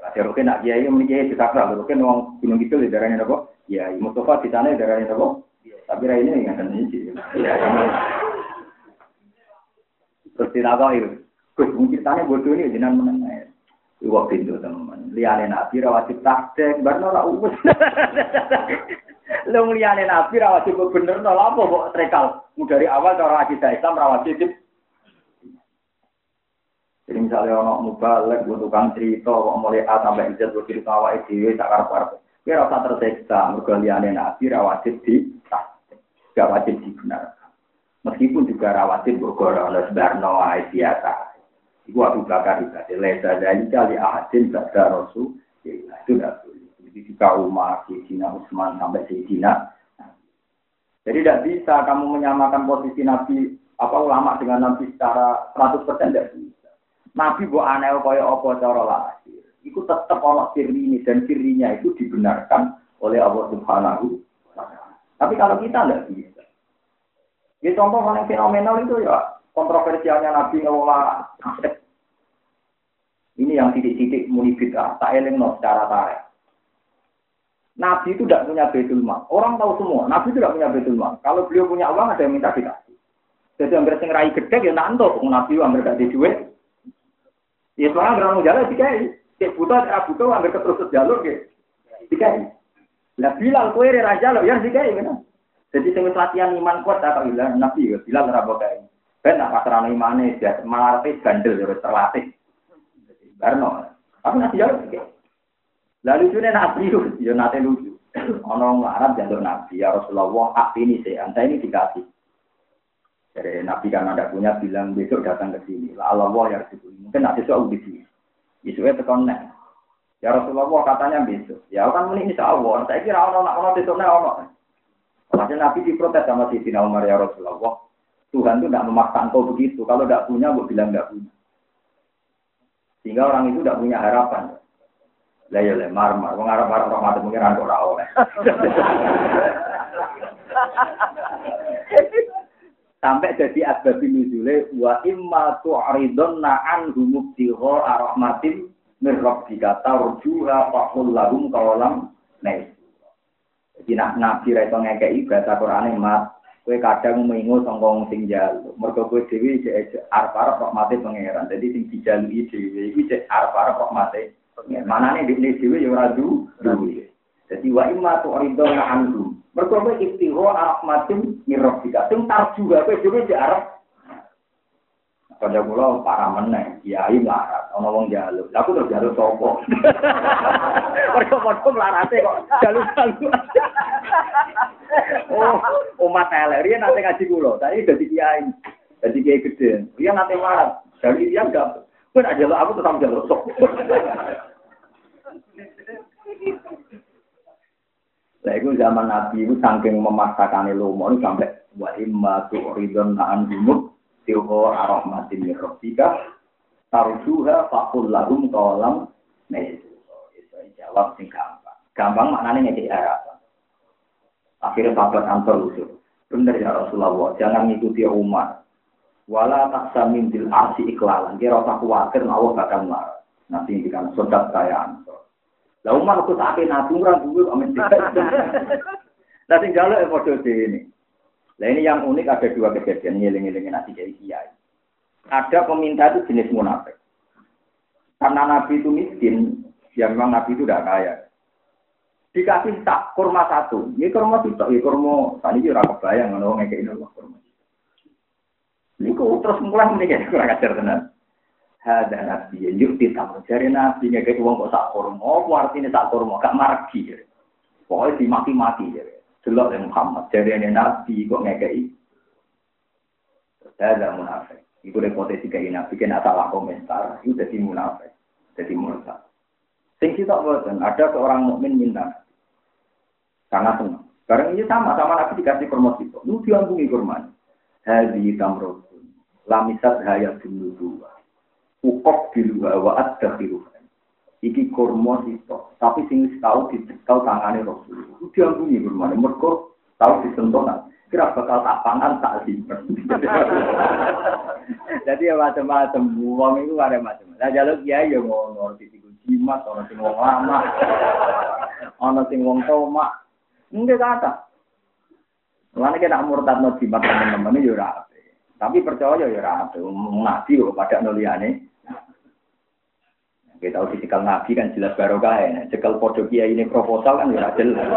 Ada rukin nak kiai, ini kiai bisa kerja, rukin uang gunung itu di daerahnya apa? Ya, Mustafa di sana di daerahnya apa? Tapi rai ini nggak ada nih. Terus tidak tahu itu. Gus, mungkin tanya bodoh ini jenang menang. Iwak pintu teman. Liane nabi rawatib takdek, barno lah ubus. Lu liane nabi rawatib bener no apa kok trekal. Dari awal cara akidah Islam rawatib jadi misalnya orang mubalek, gue tukang cerita, kok mulai A sampai Z, gue cerita awal itu, tak karep-karep. Kira rasa terseksa, mereka liane nabi rawatib di gak wajib dibenarkan. Meskipun juga rawatib bergorong oleh sebarno biasa. Iku Abu Bakar juga lesa dari kali ahadin pada Rasul. Ya, itu tidak boleh. Jadi jika Umar, Sayyidina Utsman sampai Sayyidina. Jadi tidak bisa kamu menyamakan posisi Nabi apa ulama dengan Nabi secara 100% tidak bisa. Nabi buat aneh kaya apa cara lahir. Itu tetap ono sirri dan sirrinya itu dibenarkan oleh Allah Subhanahu wa taala. Tapi kalau kita tidak bisa. Ya contoh paling fenomenal itu ya kontroversialnya Nabi ngelola aset ini yang titik-titik muni bid'ah, tak no secara tarik. Nabi itu tidak punya betul mal. Orang tahu semua, Nabi itu tidak punya betul mal. Kalau beliau punya uang, ada yang minta dikasih. Jadi yang sing rai gede ya nanto, Nabi hampir gak duit. Ya sekarang gerang jalan dikai. Cek buta, cek buta, hampir keterus jalur gitu. Dikai. Lah Bilal kue raja lo, ya dikai kan. Jadi sing latihan iman kuat tak bilang Nabi ya, Bilal ora bokai. Ben nak pasrah imane, malah bandel ya terlatih. Barno. Nanti jauh sih. Lalu itu nabi itu, ya nanti lucu. Ono Arab jalur nabi ya Rasulullah, ini sih, anda ini dikasih. Jadi nabi kan ada punya bilang besok datang ke sini. Lah Allah ya Rasulullah, mungkin nanti soal di sini. Besoknya tekan Ya Rasulullah katanya besok. Ya kan ini insya Allah. Saya kira ono nak ono besoknya ono. Hasil Nabi diprotes sama Sayyidina Umar ya Rasulullah. Tuhan itu tidak memaksa engkau begitu. Kalau tidak punya, gue bilang tidak punya. Sehingga orang itu tidak punya harapan. Lah ya le marmar, wong arep arep rahmat pengiran kok ora oleh. Sampai jadi asbab nuzule wa imma tu'ridunna anhu mubtigha rahmatin min rabbika tarjuha faqul lahum qawalam nais. Jadi nak nabi ra iso ngekeki bahasa Qur'ane mat Kue kadang mengingu songkong sing jalu. Mereka kue dewi cek arep arep rahmate pangeran. Jadi sing dijalui dewi iki cek rahmate pangeran. Mana nih di dewi yang radu duwe. Jadi wa imma tu arido anhu. Mereka kue istiho rahmatin mirrofika. Sing tar juga kue dewi cek arep Pada mula para meneng, kiai melarat, ono wong jaluk. Aku terus jaluk sopo. Mereka padha melarate kok jaluk-jaluk. Oh, umat elek. Rian nanti ngaji kula. Tadi jadi kiai. Jadi kiai gede. Rian nanti melarat. Dari dia enggak. Pun aja lo aku tetap jaluk sok. Lah itu zaman Nabi itu saking memaksakan lomo sampai wa imma tu'ridun na'an bimut tilho arahmatin min tarjuha faqul lahum qalam itu jawab sing gampang gampang maknanya ngekek harapan akhirnya sahabat ansor usul benar ya Rasulullah jangan ngikuti umat wala taksa min dil arsi iklalan. Kira rasa khawatir Allah bakal marah. Nanti indikan sodat saya ansor lah umat aku sakit naturan dulu amin nanti jalur episode ini. Nah ini yang unik ada dua kejadian ngiling-ngilingin nanti dari kiai. Ada peminta itu jenis munafik. Karena Nabi itu miskin, ya memang Nabi itu tidak kaya. Dikasih tak kurma satu, ini kurma itu, ini kurma, tadi juga kebayang, kalau ngekei ini kurma. Ini kok terus mulai menikah, kurang ajar tenan. Ada Nabi, yuk ditambah, cari Nabi, ngekei uang kok tak kurma, oh artinya tak kurma, gak margi. Pokoknya dimaki-maki. Ya. Delok yang Muhammad, ini Nabi kok ngekei. Saya ada munafik. Repotasi kayak Nabi, kena salah komentar, itu jadi munafik. Jadi munafik. Sing kita boten, ada seorang mukmin minta karena senang. Sekarang ini sama, sama Nabi dikasih kurma itu. Lu diambungi kurma. Hadi tamrotun. Lamisat hayat dulu Ukok diluha wa ad-dakhiruha. Iki kurma sito. Tapi sing tahu dicekel tangane Rasul. Itu diampuni bermana. Mereka tahu disentuh kira bakal tak pangan tak simpen. Jadi ya macam-macam, uang itu ada macam. Nah jalur dia ya ngono, di tiga jimat, orang sing wong lama, orang sing wong toma, enggak kata. Mana kita murtad no jimat teman-teman ini Tapi percaya ya rapi, nabi kok pada nuliane. Kita tahu dicekel nabi kan jelas barokah ya. Cekel podo kiai ini proposal kan ya jelas.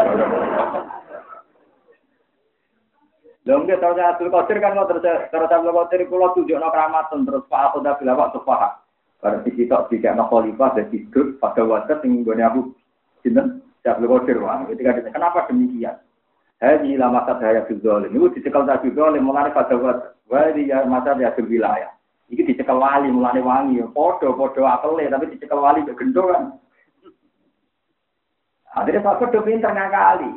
Lha nggih terus Abdul Qadir kan terus terus Abdul Qadir kula tunjukno keramatun terus Pak bilang waktu Pak. Bar di sitok dikekno khalifah dan hidup pada waktu ing gone aku sinten Abdul Qadir wah ketika ditanya kenapa demikian? Hadi lama saya fidzol. Ini dicekel tak fidzol mulane pada waktu. Wadi ya masa ya wilayah. Iki dicekel wali mulane wangi padha-padha akele tapi dicekel wali gendong kan. Akhirnya Pak Kodo pinter ngakali.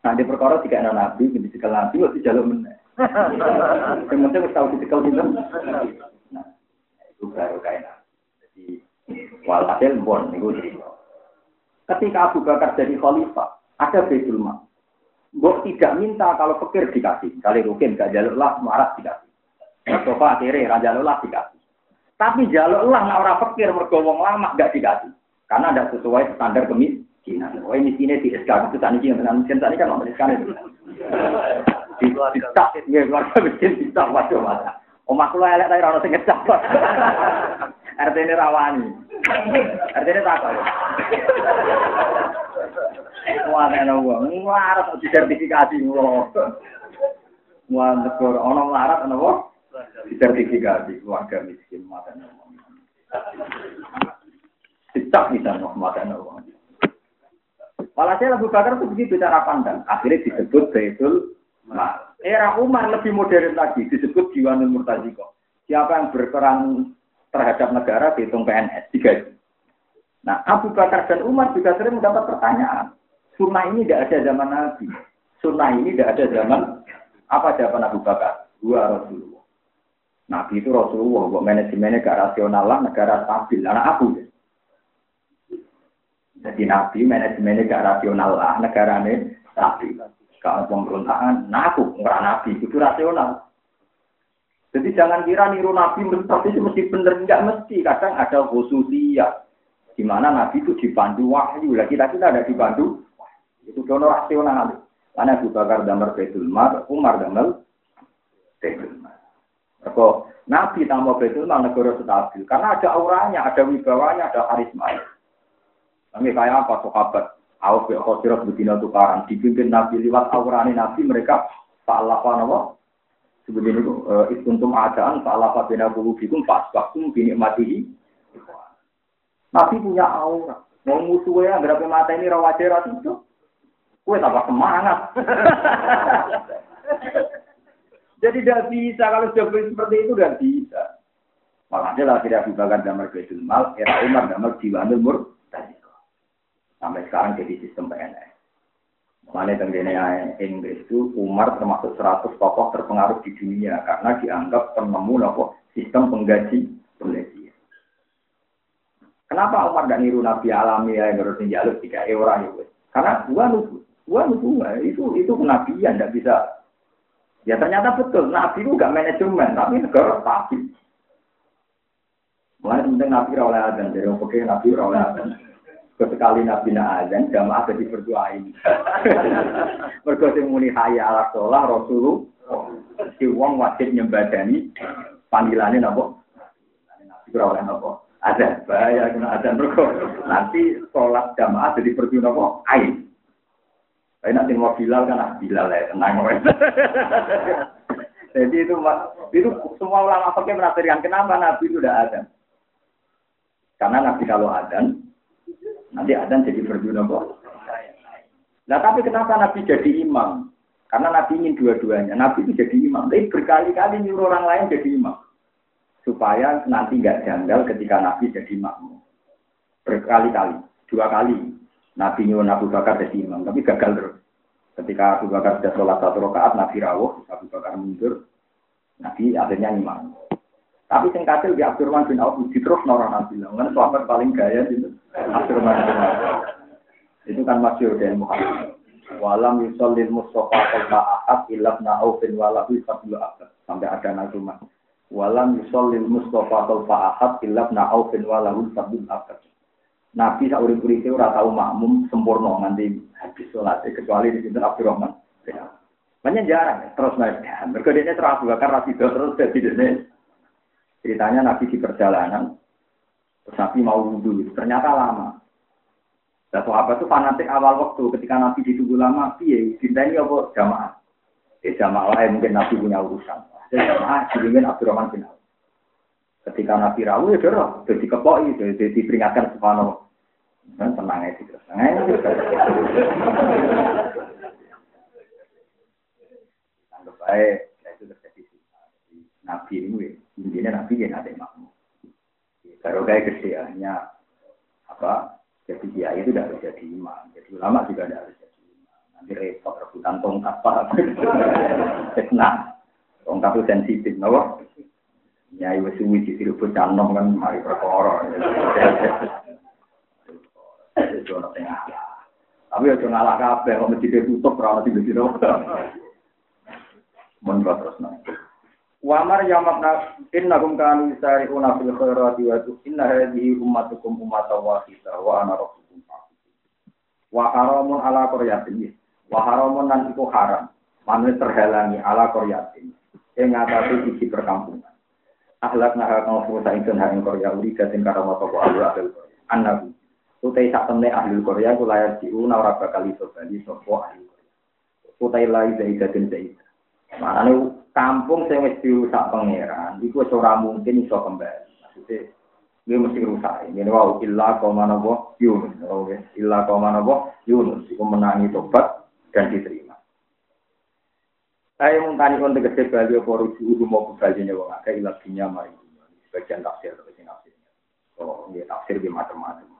Nah, di perkara tiga anak nabi, di dicekel nabi, waktu jalur meneh. Yang penting harus tahu dicekel gitu. Nah, itu baru kayak Jadi, walhasil bon, itu cerita. Ketika Abu Bakar jadi khalifah, ada Baitul Mal. Mbok tidak minta kalau pikir dikasih. Kali rukin gak jalur lah, marah dikasih. Sofa akhirnya raja lah dikasih. Tapi jalur lah, nah orang pikir mergowong lama gak dikasih. Karena ada sesuai standar kemis. Oh ini sini di SK itu tadi yang dengan mesin tadi kan mau SK itu. Di tak, ya keluarga mesin bisa waduh mata. Omah kula elek tapi ora sing ngecap. RT ini rawani. RT ini takut. Wah, nek wong nglarat disertifikasi wong. Wah, negara ana nglarat ana wong disertifikasi keluarga miskin mata wong. Dicap bisa mata wong. Walhasil Abu Bakar itu begitu cara pandang. Akhirnya disebut Baitul Mal. Era Umar lebih modern lagi, disebut Diwanul Murtaziko. Siapa yang berperan terhadap negara dihitung PNS, tiga Nah, Abu Bakar dan Umar juga sering mendapat pertanyaan. Sunnah ini tidak ada zaman Nabi. Sunnah ini tidak ada zaman apa jawaban Abu Bakar? Dua Rasulullah. Nabi itu Rasulullah, kok manajemennya gak rasional lah, negara stabil. Anak aku ya. Jadi Nabi manajemennya gak rasional lah, negaranya stabil. Kalau pemberontakan, nah aku Nabi, itu rasional. Jadi jangan kira niru Nabi tapi mesti benar, enggak mesti. Kadang ada khususnya. Di mana Nabi itu dipandu wahyu. Lah kita kita ada dipandu Itu dono rasional. Karena Abu Bakar damar Betul Mar, Umar damar Betul Mar. Kok Nabi tambah Betul Mar negara stabil. Karena ada auranya, ada wibawanya, ada karisma. Kami kayak apa sahabat? Aus be khosirat betina tukaran dipimpin Nabi lewat aurane Nabi mereka apa nama? Sebegini itu istuntum adaan Allah apa bina waktu bini mati. Nabi punya aura. Mau musuhnya berapa mata ini rawajar itu? Kue tambah semangat. Jadi tidak bisa kalau sudah seperti itu tidak bisa. Makanya lah tidak Bakar damar Baitul Mal, era Umar damar Diwanul Mur, Sampai sekarang jadi sistem PNS. Mulai tenggine Inggris itu Umar termasuk 100 tokoh terpengaruh di dunia karena dianggap penemu nopo sistem penggaji penggaji. Kenapa Umar dan niru Nabi alami ya yang harus jalur tiga orang itu? Karena gua nubu, gua nubu itu itu kenabian tidak bisa. Ya ternyata betul Nabi itu gak manajemen tapi negara stabil. Mulai penting Nabi oleh adan jadi oke Nabi oleh. Sekali Nabi azan, jamaah jadi berdoain. Mergo sing muni hayya ala sholah Rasulullah. Si wong wajib nyembadani panggilane napa? Nabi ora oleh napa? Ada bahaya kena azan mergo nanti sholat jamaah jadi berdoa napa? Ain. Tapi nanti mau Bilal kan ah Bilal ya tenang Jadi itu itu semua ulama pakai menafsirkan kenapa Nabi itu udah ada. Karena Nabi kalau adan Nanti adzan jadi berguna kok. Nah tapi kenapa Nabi jadi imam? Karena Nabi ingin dua-duanya. Nabi itu jadi imam. Tapi berkali-kali nyuruh orang lain jadi imam. Supaya nanti nggak janggal ketika Nabi jadi imam. Berkali-kali. Dua kali. Nabi nyuruh Abu Bakar jadi imam. Tapi gagal terus. Ketika Abu Bakar sudah sholat satu rakaat, Nabi rawuh, Abu Bakar mundur. Nabi akhirnya iman. Tapi sing kasil di Abdurrahman bin Auf terus orang Nabi. Kan sahabat paling gaya gitu. Abdurrahman bin Auf. Itu kan masyhur dari Muhammad. Walam yusallil Mustafa qalba ahad ilab na'ufin walahu fadlu abad. Sampai ada nazumah. Walam yusallil Mustafa qalba ahad ilab na'ufin walahu fadlu abad. Nabi sak urip-uripe ora tau makmum sempurna nganti habis salat kecuali di sinten Abdurrahman. Banyak jarang terus naik. Mergo dene terus bakar ra terus dadi dene Ceritanya Nabi di perjalanan, terus Nabi mau wudhu, ternyata lama. Dan sahabat itu fanatik awal waktu ketika Nabi ditunggu lama, piye, cinta ini apa jamaah. Ya jamaah lain mungkin Nabi punya urusan. Jadi jamaah diingin Abdurrahman bin. Ketika Nabi rawu ya dorong, jadi kepoi, jadi diperingatkan subhanallah. Dan tenang aja terus. Anggap baik, itu terjadi. Nabi ini intinya nabi yang ada makmum. Kalau kayak kerjaannya apa jadi dia itu tidak harus jadi imam. Jadi ulama juga tidak harus jadi imam. Nanti repot rebutan tongkat apa? Nah, tongkat itu sensitif, nawa. Ya, ibu suwi di situ canom kan mari tengah. Tapi aja ngalah kabeh, kok masjid tutup, ora ono bisa. Mun terus nanti. Wamar yamakna innahum kanu yusari'una fil khairati wa inna hadhihi ummatukum ummatan wahidah wa ana rabbukum Wa haramun ala qaryatin. Wa haramun nan iku haram. Manut terhalangi ala qaryatin. Ing ngatasi isi perkampungan. Ahlak naha kang fusa ingsun ha ing Korea uri dating karama toko ahli ahli Korea. Annabi. Utai sak temne ahli Korea kula ya diuna ora bakal iso bali sapa ahli Korea. Utai lai zaidatin zaidah. Maknane kampung sing wis dirusak pangeran, iku wis ora mungkin iso kembali. Maksudnya, dia mesti rusak. Ini wow, illa kau mana boh Yunus. Oke, illa kau mana boh Yunus. Iku menangi tobat dan diterima. Saya tanya untuk tegese bali apa rujuk mau kembali wong akeh ila dunya mari. Sebagian tafsir atau sing tafsirnya. Oh, dia tafsir di macam-macam.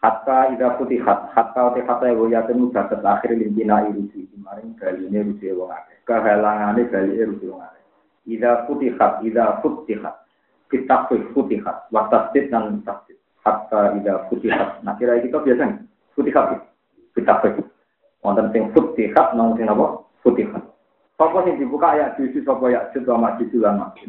Hatta ida hat hatta te hatta ya yakin bakat akhir limpina irusi kemarin kali ini rusi wong akeh. Kehalangane kali ini rusi wong akeh. Ida hat ida futihat. Kita futihat. Waktastit dan tastit. Hatta ida hat. Nah kira kita biasa. Futihat. Kita Wonten sing futihat, nong sing apa? Futihat. Sopo sing dibuka ayat juju sopo ya juju masjid lan masjid.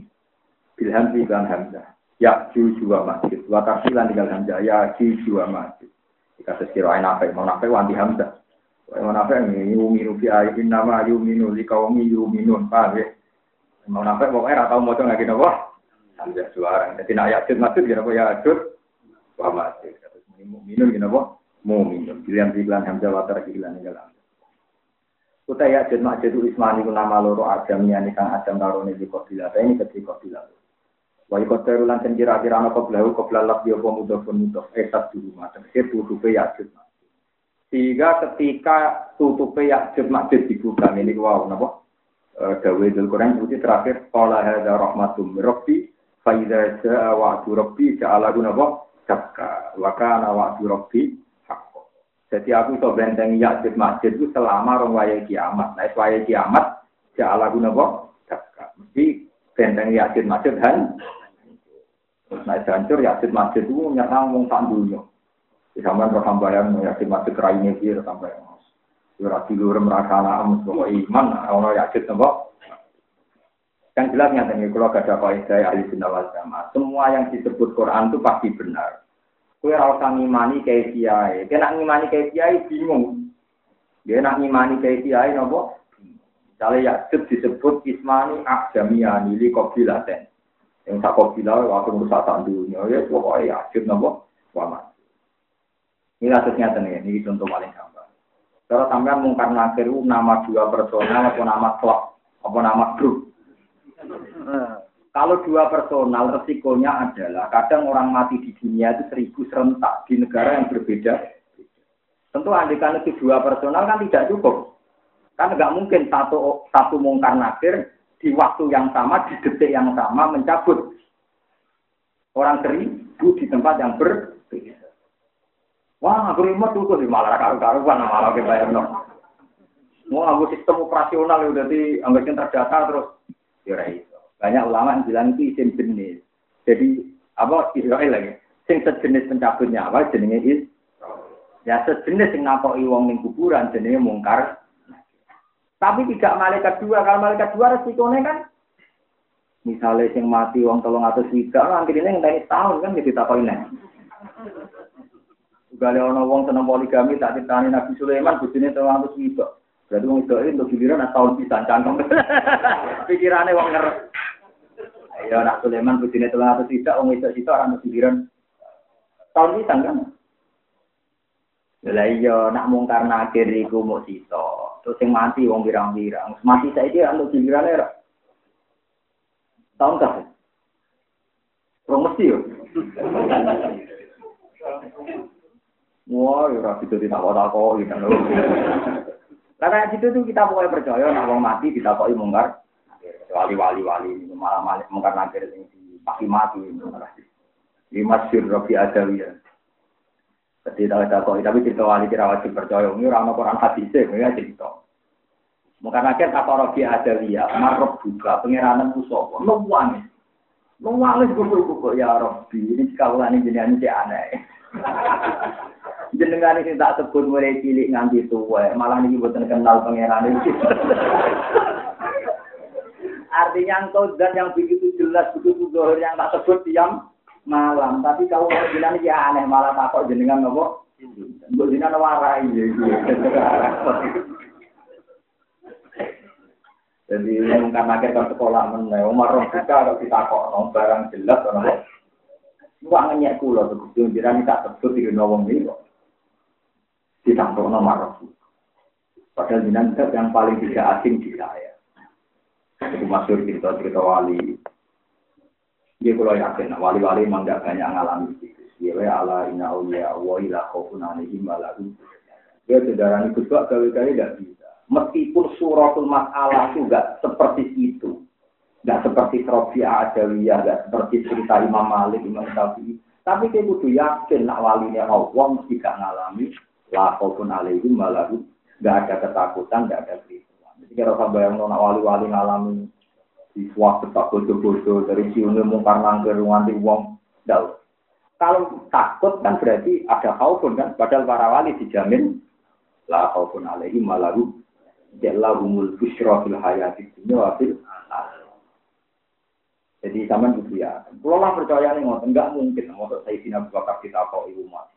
Bilham dan hamzah ya juju wa masjid. Wa tafsilan tinggal hamzah ya juju wa masjid. Jika sekira nafe, mau nafe wanti hamzah. Mau nafe ini yuminu fi ayatin nama yuminu li kaumi yuminun. Paham ya? Mau nafe pokoknya rata mau lagi nopo. Hamzah suara. Jadi nak yajud masjid kira apa yajud wa masjid. Muminun kira apa? Muminun. Pilihan pilihan hamzah wa tarkilan tinggal hamzah. Kuta yajud masjid ismani ku nama loro agam yani kang adam tarone di kopilah. Ini ketika kopilah. Wa ikoteru lan ten kira-kira ana koblahu koblah lak yo mudhofun mudhof esat dulu macam itu tutupe yakjud sehingga ketika tutupe yakjud makjud dibuka ini wow napa dawe dul Quran itu terakhir. Qala hadza rahmatum rabbi fa idza jaa wa'du rabbi ja'ala napa dakka wa kana wa'du rabbi haqqo. Jadi aku iso benteng yakjud masjid itu selama rong waya kiamat. Nah waya kiamat ja'ala napa dakka mesti benteng yakjud masjid han Nah, hancur yakin masjid itu nyerang wong tak dunia. Di zaman roh bayang yakin masjid raine dia sampai mas. Ora tidur merasa anak bahwa iman orang yakin nopo. Yang jelas nih kalau gak ada kaidah ahli sunnah jamaah. Semua yang disebut Quran itu pasti benar. Kue rasa ngimani kayak kiai. Kena ngimani kayak kiai bingung. Dia nak ngimani kayak kiai nopo. Misalnya Yakub disebut Ismani Akjamiani li kobilaten. Yang tak kau bilang waktu merusak dunia ya pokoknya yakin nopo wamat. Ini kasusnya nih, ini contoh paling gampang. Kalau sampean mungkar nakir nama dua personal atau nama klub apa nama grup. Kalau dua personal resikonya adalah kadang orang mati di dunia itu seribu serentak di negara yang berbeda. Tentu andikan itu dua personal kan tidak cukup. Kan nggak mungkin satu satu mungkar nakir di waktu yang sama, di detik yang sama mencabut orang seribu di tempat yang berbeda. Wah, aku lima tuh di malah karu-karuan malah bayar no. Wah, aku sistem operasional udah di anggapnya terdata terus ya itu. Banyak ulama yang bilang itu isim jenis. Jadi apa Israel lagi? Sing sejenis pencabut nyawa jenenge is. Ya sejenis sing nakoki wong ning kuburan jenenge mungkar. Tapi tidak malaikat dua. Kalau malaikat dua resikonya kan misalnya sing mati wong tolong atau swida, nanti ini ngenteni tahun kan jadi takoki nek. Gale ana wong seneng poligami tak ditani Nabi Sulaiman bojone tolong atau swida. Berarti wong itu untuk giliran tahun bisa cangkem. Pikirannya wong ngeres. Ya nak Sulaiman bojone tolong atau swida, wong itu itu orang giliran tahun bisa kan. Lah iya nak mungkar nakir iku mau sito. Terus yang mati wong birang-birang. Mati saiki anu giliran era. Tahun kah? Promosi yo. Wah, ya itu tidak kau kok, gitu. Karena situ tuh kita pokoknya percaya, nak wong mati ditakoki mungkar. Wali wali malah mungkar nakir yang di mati. Ini masyur Rabi Adawiyah. Kita tahu, tapi cerita wali kira wajib percaya. Ini orang Quran hadis ya cerita. Mungkin akhir apa rogi ada dia, marok juga pengiranan musopo, nuwangi, nuwangi gugur-gugur ya Robi. Ini sekaulan ini jenis ini aneh. Jenengan ini tak sebut mulai cilik nganti tua, malah ini buatan kenal pengiran itu. Artinya engkau dan yang begitu jelas begitu dohir yang tak sebut diam malam. Tapi kalau bilang ya aneh malah takut jenengan nopo. Mbok jenengan warai ya. Jadi mungkin akhir ke sekolah meneh Umar kita kalau kita kok barang jelas nopo. Wah ngenyek kula tuh jenengan tak sebut di wong iki kok. Ditampuk nomor Padahal jenengan yang paling tidak asing di saya. Itu masuk cerita-cerita wali dia kalau yakin, wali-wali memang gak banyak ngalami itu. Dia ala inna awliya wa ila khawfun alaihim walahum. Dia saudara ini kedua kali-kali tidak bisa. Meskipun suratul masalah itu gak seperti itu. Gak seperti Srofia Adawiyah, gak seperti cerita Imam Malik, Imam Syafi'i. Tapi dia kudu yakin nak walinya Allah mesti gak ngalami. La khawfun alaihim walahum. Gak ada ketakutan, gak ada keribuan. Jadi kalau bayang nak wali-wali ngalami siswa tetap bodoh-bodoh dari siunnya mungkar nangkir nganti wong dal. Kalau takut kan berarti ada khaufun kan, padahal para wali dijamin la khaufun alaihi malaru jallahumul busyra fil hayati dunya jadi zaman itu ya. Kalau lah percaya nih ngotot, enggak mungkin. Mau saya sini Abu Bakar kita kau ibu mat.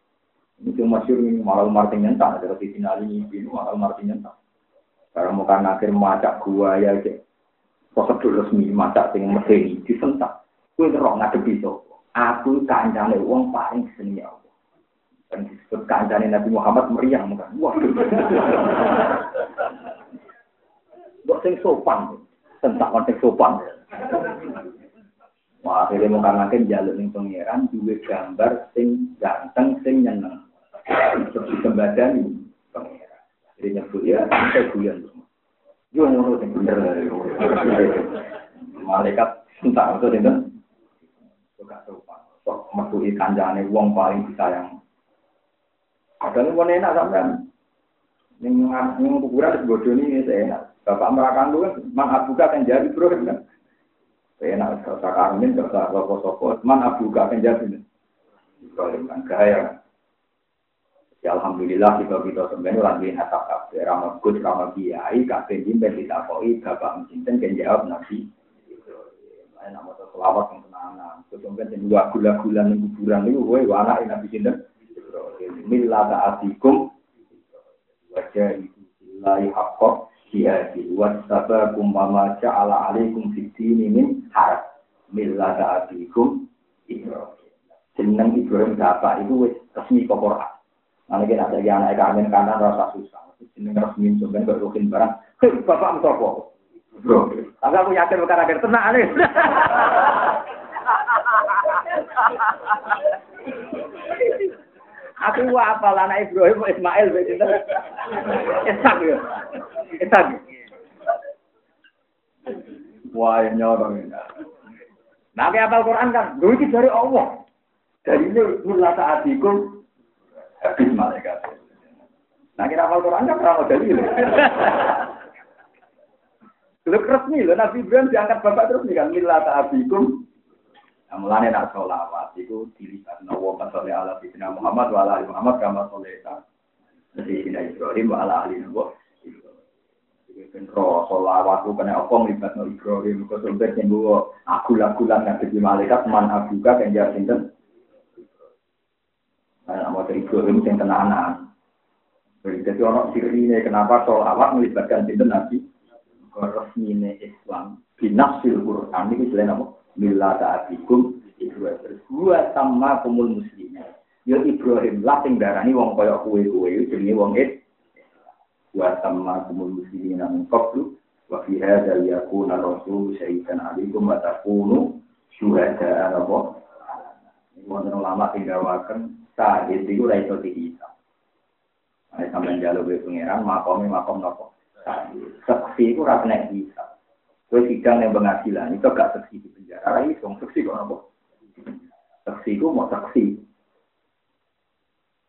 Ini cuma masyur ini malah Martin nyentak. Ada di sini Ali ini malah Martin nyentak. Karena mau kan akhir macak gua ya, prosedur resmi masa sing medeni disentak. Kowe ora ngadepi sapa? Aku kancane wong paling seni Allah. Dan disebut kancane Nabi Muhammad meriang kan. Waduh. Mbok sing sopan. Sentak kon sing sopan. Wah, akhirnya mau kangen jalur ning pangeran duwe gambar sing ganteng sing nyeneng. Terus dikembadani pangeran. Jadi nyebut ya, saya guyon. Yo ngono sing bener. Malaikat entah itu sinten. Suka sopan. Sok metuhi kanjane wong paling disayang. Padahal wong enak sampean. Ning ning kuburan wis bodoni enak. Bapak merakan lu kan man abuka kan jadi bro kan. Enak gak usah karmin, gak usah sopo-sopo. Man abuka kan jadi. Kalau kan gaya. Ya alhamdulillah kita kita sebenarnya lagi nasab kafe ramah gus ramah kiai kafe jimben ditakoi bapak mencinten kan jawab nabi. Lain nama selawat yang tenangan. Kemudian yang dua gula-gula yang itu, woi wana nabi cinten. Mila ta'atikum wajah itu billahi haqqo jihadi wasabakum mama ja'ala alaikum fitini min harap mila ta'atikum Ibrahim. Jeneng Ibrahim bapak itu resmi ke. Nanti kita ada yang naik kanan rasa susah. Ini resmi sebenarnya berukin barang. Bapak mutopo. Bro, tapi aku yakin bukan akhir tenang nih. Aku apa lah anak Ibrahim Ismail begitu. Esak ya. Esak. Wah, nyorong. Nah, kayak apal Quran kan, gue dari Allah. Dari ini, mulai saat habis malaikat. Nah kita hafal Quran kan pernah. Lho Lu resmi lho Nabi Ibrahim diangkat bapak terus nih kan mila ta'abikum. Nah, mulane nak sholawat itu dilihat nawa pasal ala Sayyidina Muhammad wa ala Muhammad kama sholeta. Sayyidina Ibrahim wa ala ali Nabi. Ben ro sholawat ku kena apa nglibat no Ibrahim kok sampe sing aku lagulan nang dadi malaikat man abuka kenjar sinten. Nah, mau dari Ibrahim sing tenanan. Jadi orang sirine kenapa sholawat melibatkan cinta Nabi? Resmine Islam binafsil Quran ini selain apa? Mila ta'abikum Ibrahim. Gua sama kumul muslimin. Ya Ibrahim lah sing darani wong kaya kuwe-kuwe jenenge wong it. Gua sama kumul muslimin nang qablu wa fi hadza yakuna rasul syaitan alaikum wa takunu syuhada apa? Ini wonten ulama sing dawaken saat itu ora iso dihisab. Nek sampeyan jaluk ke pangeran, makome makom nopo. Seksi itu rasa naik bisa. Kue sidang yang pengadilan itu gak seksi di penjara. Lagi dong seksi kok nopo. Seksi itu mau seksi.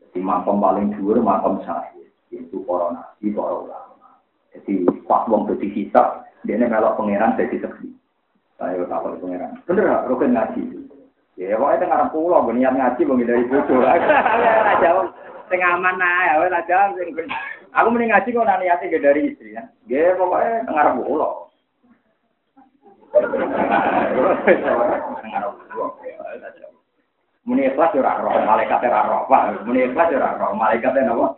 Jadi makom paling dhuwur makom sahih. Itu para nabi, para. Jadi pas wong dadi hisab, dia melok pangeran jadi seksi. Saya tahu pangeran. Bener? Rukun ngaji. Ya, pokoknya tengah pulau, niat ngaji, dari bodoh. Jawab sing aman ae sing aku mending ngaji kok niate ge dari istri ya ge pokoke ngarep kula Muni ikhlas ora roh, malaikat ora roh, Pak. Muni ikhlas ora roh, malaikat napa?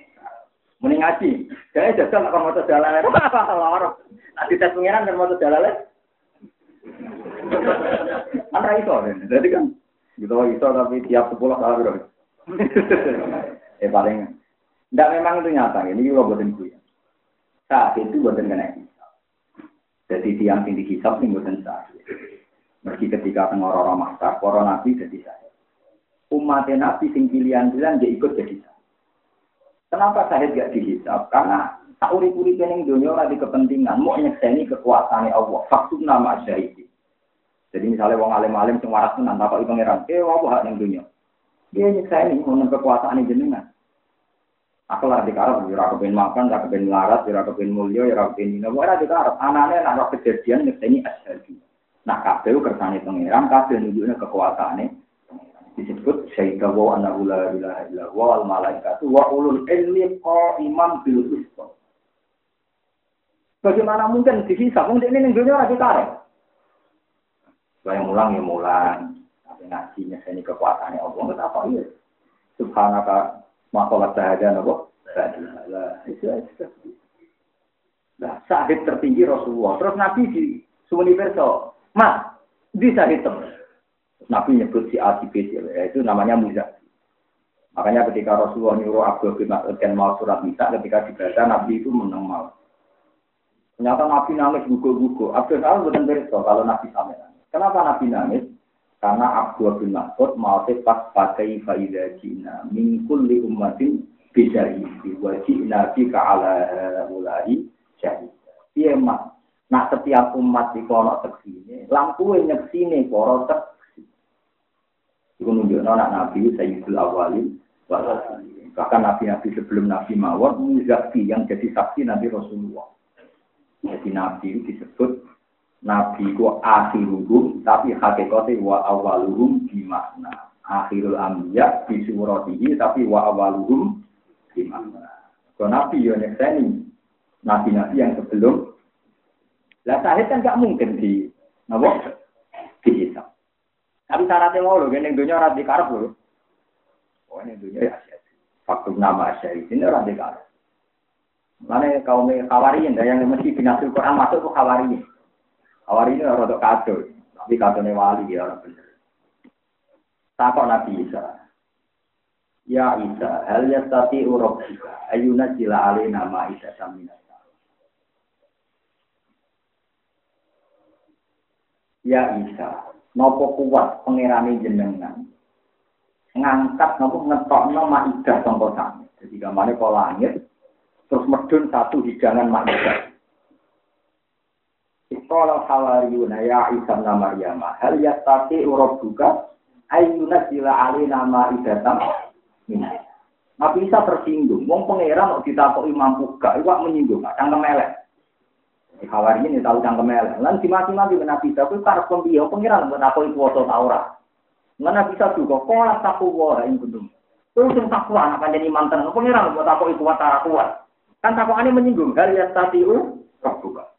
Muni ngaji. Gawe jajal nek maca dalale. Loro. Nek dites pengiran kan maca dalale. Ana itu, jadi kan gitu itu tapi tiap sepuluh kali bro. Eh paling tidak memang itu nyata ini juga buatin gue. Saat itu buatin kena hisap. Jadi tiang tinggi hisap ini buatin saat. Meski ketika tengah orang maksa, para nabi jadi saya. Umat nabi sing pilihan-pilihan dia ikut jadi saya. Kenapa saya gak dihisap? Karena tak uri-uri kening dunia lagi kepentingan, mau nyekseni kekuasaan Allah. Faktum nama syahid. Jadi misalnya wong alim-alim sing waras tenan takoki pangeran, "Eh, apa hak ning dunia?" Dia nyeksa ini mau kekuasaan jenengan. Aku lah di karep, ya aku pengen makan, aku pengen larat, ya aku pengen mulia, ya aku pengen ini. Pokoknya di karep. Anaknya nak kejadian nyeksa ini asyadi. Nah, kabel kersane pangeran, kabel nunjuknya kekuasaannya. Disebut syaidah wa annahu la ilaha illa wa al malaikatu wa ulul ilmi imam bil qisṭ. Bagaimana mungkin dihisab? Mungkin ini dunia lagi karep. Saya mulang ya mulang ngaji ini kekuasaannya Allah nggak apa iya subhanaka makolat sahaja nopo Nah, sahid tertinggi Rasulullah. Terus Nabi di Sumuni Perso, Mas, di sahid Nabi nyebut si A, si B, itu namanya Muzak. Makanya ketika Rasulullah nyuruh Abdul bin Mas'ud dan mau surat Nisa, ketika dibaca Nabi itu menang mau. Ternyata Nabi nangis gugur-gugur. Abdul Salam bukan berita kalau Nabi sampai. Kenapa Nabi nangis? Karena Abdul bin Mas'ud mau pas pakai faidah Cina mingkul di umatin bisa isi wajib nabi ke ala mulai syahid. Iya mak. Nah setiap umat di kono teksine, lampu yang nyeksine koro teksi. Iku nunjuk anak nabi Sayyidul Awalin Bahkan nabi-nabi sebelum nabi mawar muzaki yang jadi saksi nabi Rasulullah. Jadi nabi disebut Nabi ku akhiruhum tapi hakikatnya wa awaluhum gimana? Akhirul ambiya di suratihi tapi wa awaluhum gimana? Kalau Nabi ya nyekseni Nabi-Nabi yang sebelum lah sahid kan gak mungkin di napa dihisab. Tapi syaratnya mau loh, ini dunia orang dikarep loh. Oh ini dunia ya Faktor nama asyari ini orang dikarep. Mana kaum khawariyin, yang mesti binasul Quran masuk ke khawariyin. Awari ini orang kado, tapi kado wali ya orang bener. Takut Nabi Isa. Ya Isa, hal yastati urobika, ayuna jila ali nama Isa samina. Ya Isa, nopo kuat pengirani jenengan, ngangkat nopo ngetok nama contoh sami. Jadi gambarnya kalau langit, terus medun satu hidangan ma'idah. Qala hawariyuna ya Isa bin Maryam, hal yastati rabbuka ayyuna sila alina ma'idatan min. Nabi Isa tersinggung, wong pangeran kok ditakoki mampu gak iwak menyinggung, cangkem elek. Khawari ini tahu cangkem elek. Lan dimati-mati Nabi Isa kuwi karep pembiyo pengiran buat aku iku waca ta ora. Mana bisa juga kok takwa wa ing kundum. Kuwi sing takwa anak kanjeng iman tenan pengiran buat aku iku waca kuat. Kan takwane menyinggung hal ya tatiu rabbuka.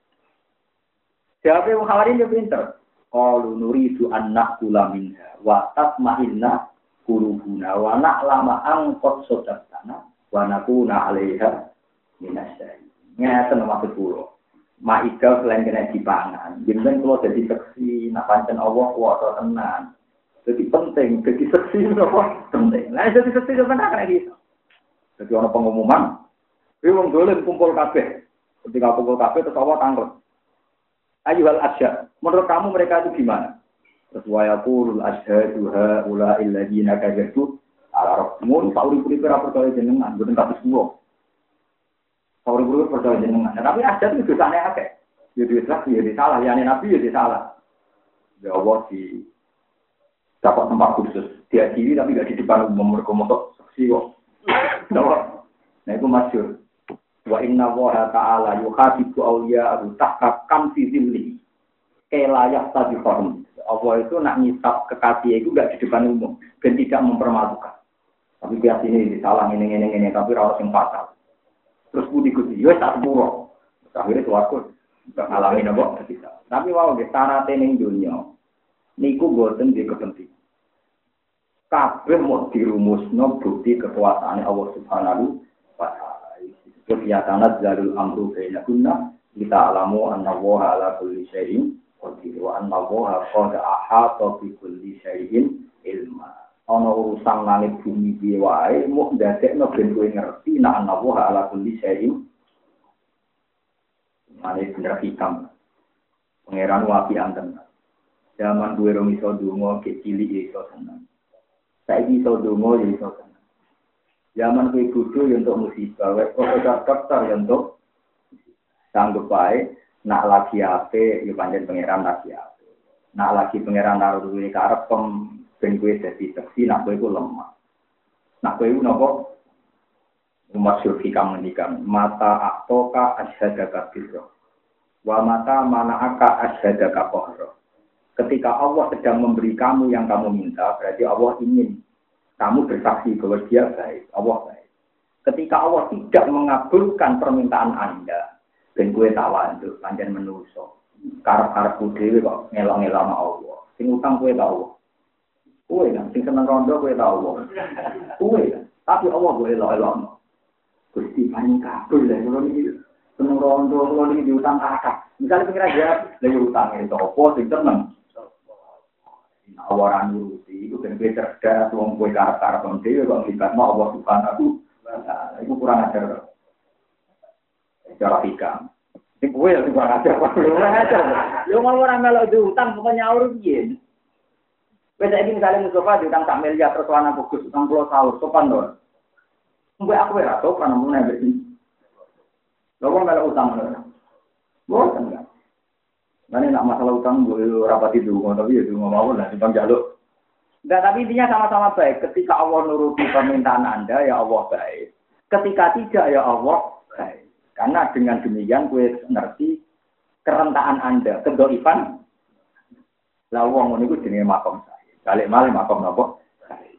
Jawab yang Khawari ini pinter. Qalu nuridu an naqula minha wa tatma'inna qulubuna wa na'lama an qad sadaqtana wa nakuna 'alaiha minasyai. Ngeten maksud kula. Ma'idah selain kena dipangan. Jangan kalau jadi seksi, nak pancen Allah kuasa tenan. Jadi penting, jadi seksi apa penting. Nah, jadi seksi itu benar kena gitu. Jadi orang pengumuman, ini dolim kumpul kabeh. Ketika kumpul kabeh, terus Allah tangkap. Ayo hal asya. Menurut kamu mereka itu gimana? Terus wa yaqulul asyhadu haula alladziina kadzatu ala rabbihim fa uri puri perkara perkara jenengan boten kados kula. Sauri buru percaya jenengan. Nah, tapi ada itu dosane akeh. Ya dosa ya salah, ya nabi ya salah. Ya Allah di dapat tempat khusus. Dia diri tapi gak di depan umum mereka motor saksi kok. Nah itu masyur. Wa inna wa ta'ala yuhadibu awliya'ahu tahka kam fi zilli. Kelayak tadi horm. Allah itu nak ngisap kekasih itu gak di depan umum. Dan tidak mempermalukan. Tapi biasanya ini salah ini ini ini tapi harus yang fatal. Terus budi kuti, yo tak sepuro. Akhirnya suaraku ngalami nopo kita. Tapi wow, di sana tening dunia, niku boten di kepenting. Kabeh mau dirumusno bukti kekuasaan Allah Subhanahu Disebut ya tanat jalul amru baina kunna kita alamu anna wa ala kulli syai'in qadir wa anna wa qad ahata bi kulli syai'in ilma. ana urusan langit bumi piye wae muk ndadekno ben kowe ngerti nek ana wa ala kulli syai'in Mane bener hikam. Pangeran wapi anten. Zaman duwe rong iso donga ke cilik iso seneng. Saiki iso donga ya iso seneng. Zaman kowe bodho ya untuk musibah, wis profesor dokter ya untuk sanggup bae nak lagi ape ya panjen pangeran lagi ape. Nak lagi pangeran naruh duwe karep pem ben kowe dadi seksi nak kowe iku lemah. Nak kowe iku napa? Umat syurfi kamu mendikan mata aktoka asyhadaka birro wa mata mana aka asyhadaka kohro. Ketika Allah sedang memberi kamu yang kamu minta, berarti Allah ingin kamu bersaksi bahwa dia baik, Allah baik. Ketika Allah tidak mengabulkan permintaan Anda, dan kue tawaduk, panjang menuso, karep-karep dewe kok ngelong-ngelong Allah. Sing utang kue tahu. Kue kan, sing seneng rondo kue tahu. Kue kan, tapi Allah boleh elok-elok. Gusti paling kabul lah kalau ini seneng rondo kalau ini diutang kakak. Misalnya pikir aja, lagi utang itu apa sing seneng. Awaran nuruti itu kan gue cerdas, wong gue karep-karep dhewe kok libat mau Allah subhanahu taala. Itu kurang ajar. Cara hikam. Ini gue yang kurang ajar, kurang ajar. Lu mau orang melok diutang pokoknya urus piye? Wes iki misalnya Mustafa diutang sak miliar terus ana bagus utang pulau sopan. Mbak aku ya sopan namun nek iki. Lho kok melok utang lho. Boten Mana nak masalah utang gue rapati dulu, tapi ya dulu mau lah, simpang jaluk. Enggak, tapi intinya sama-sama baik. Ketika Allah nuruti permintaan Anda, ya Allah baik. Ketika tidak, ya Allah baik. Karena dengan demikian gue ngerti kerentaan Anda, kedoifan. Lah ngono iku jenenge makom saya. Balik malih makom napa?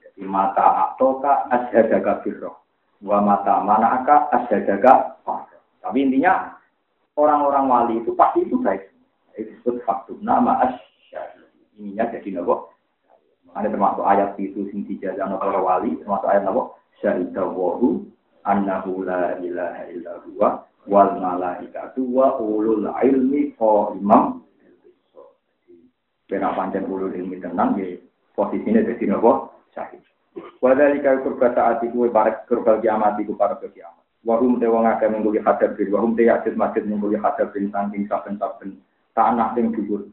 Jadi mata atoka asyhadaka birro. Wa mata manaka asyhadaka Tapi intinya orang-orang wali itu pasti itu baik. Itu disebut faktum nama asyhadu. Ininya jadi napa? Ada termasuk ayat itu sing dijazana para wali, termasuk ayat napa? Syahidawahu annahu la ilaha illa huwa wal malaikatu wa ulul ilmi qaiman Kena pancen ulul ilmi tenang ya posisinya jadi nopo syahid. Wadali kau kurba saat itu para kurba kiamat itu para kiamat. Wahum te wong akeh mengguli bin wahum te yajid masjid mengguli hadap bin saking saben-saben tanah sing dhuwur.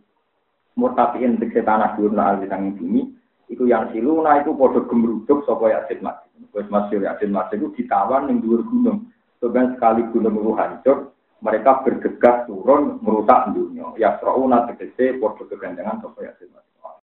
Murtafiin tegese tanah dhuwur na alwi bumi iku yang siluna itu padha gemruduk sapa yajid masjid. Wis masyhur yajid masjid itu ditawan ning dhuwur gunung. Sebenarnya sekali gunung itu hancur, mereka bergegas turun merusak dunia. Ya serauna tegese padha kegandengan sapa yajid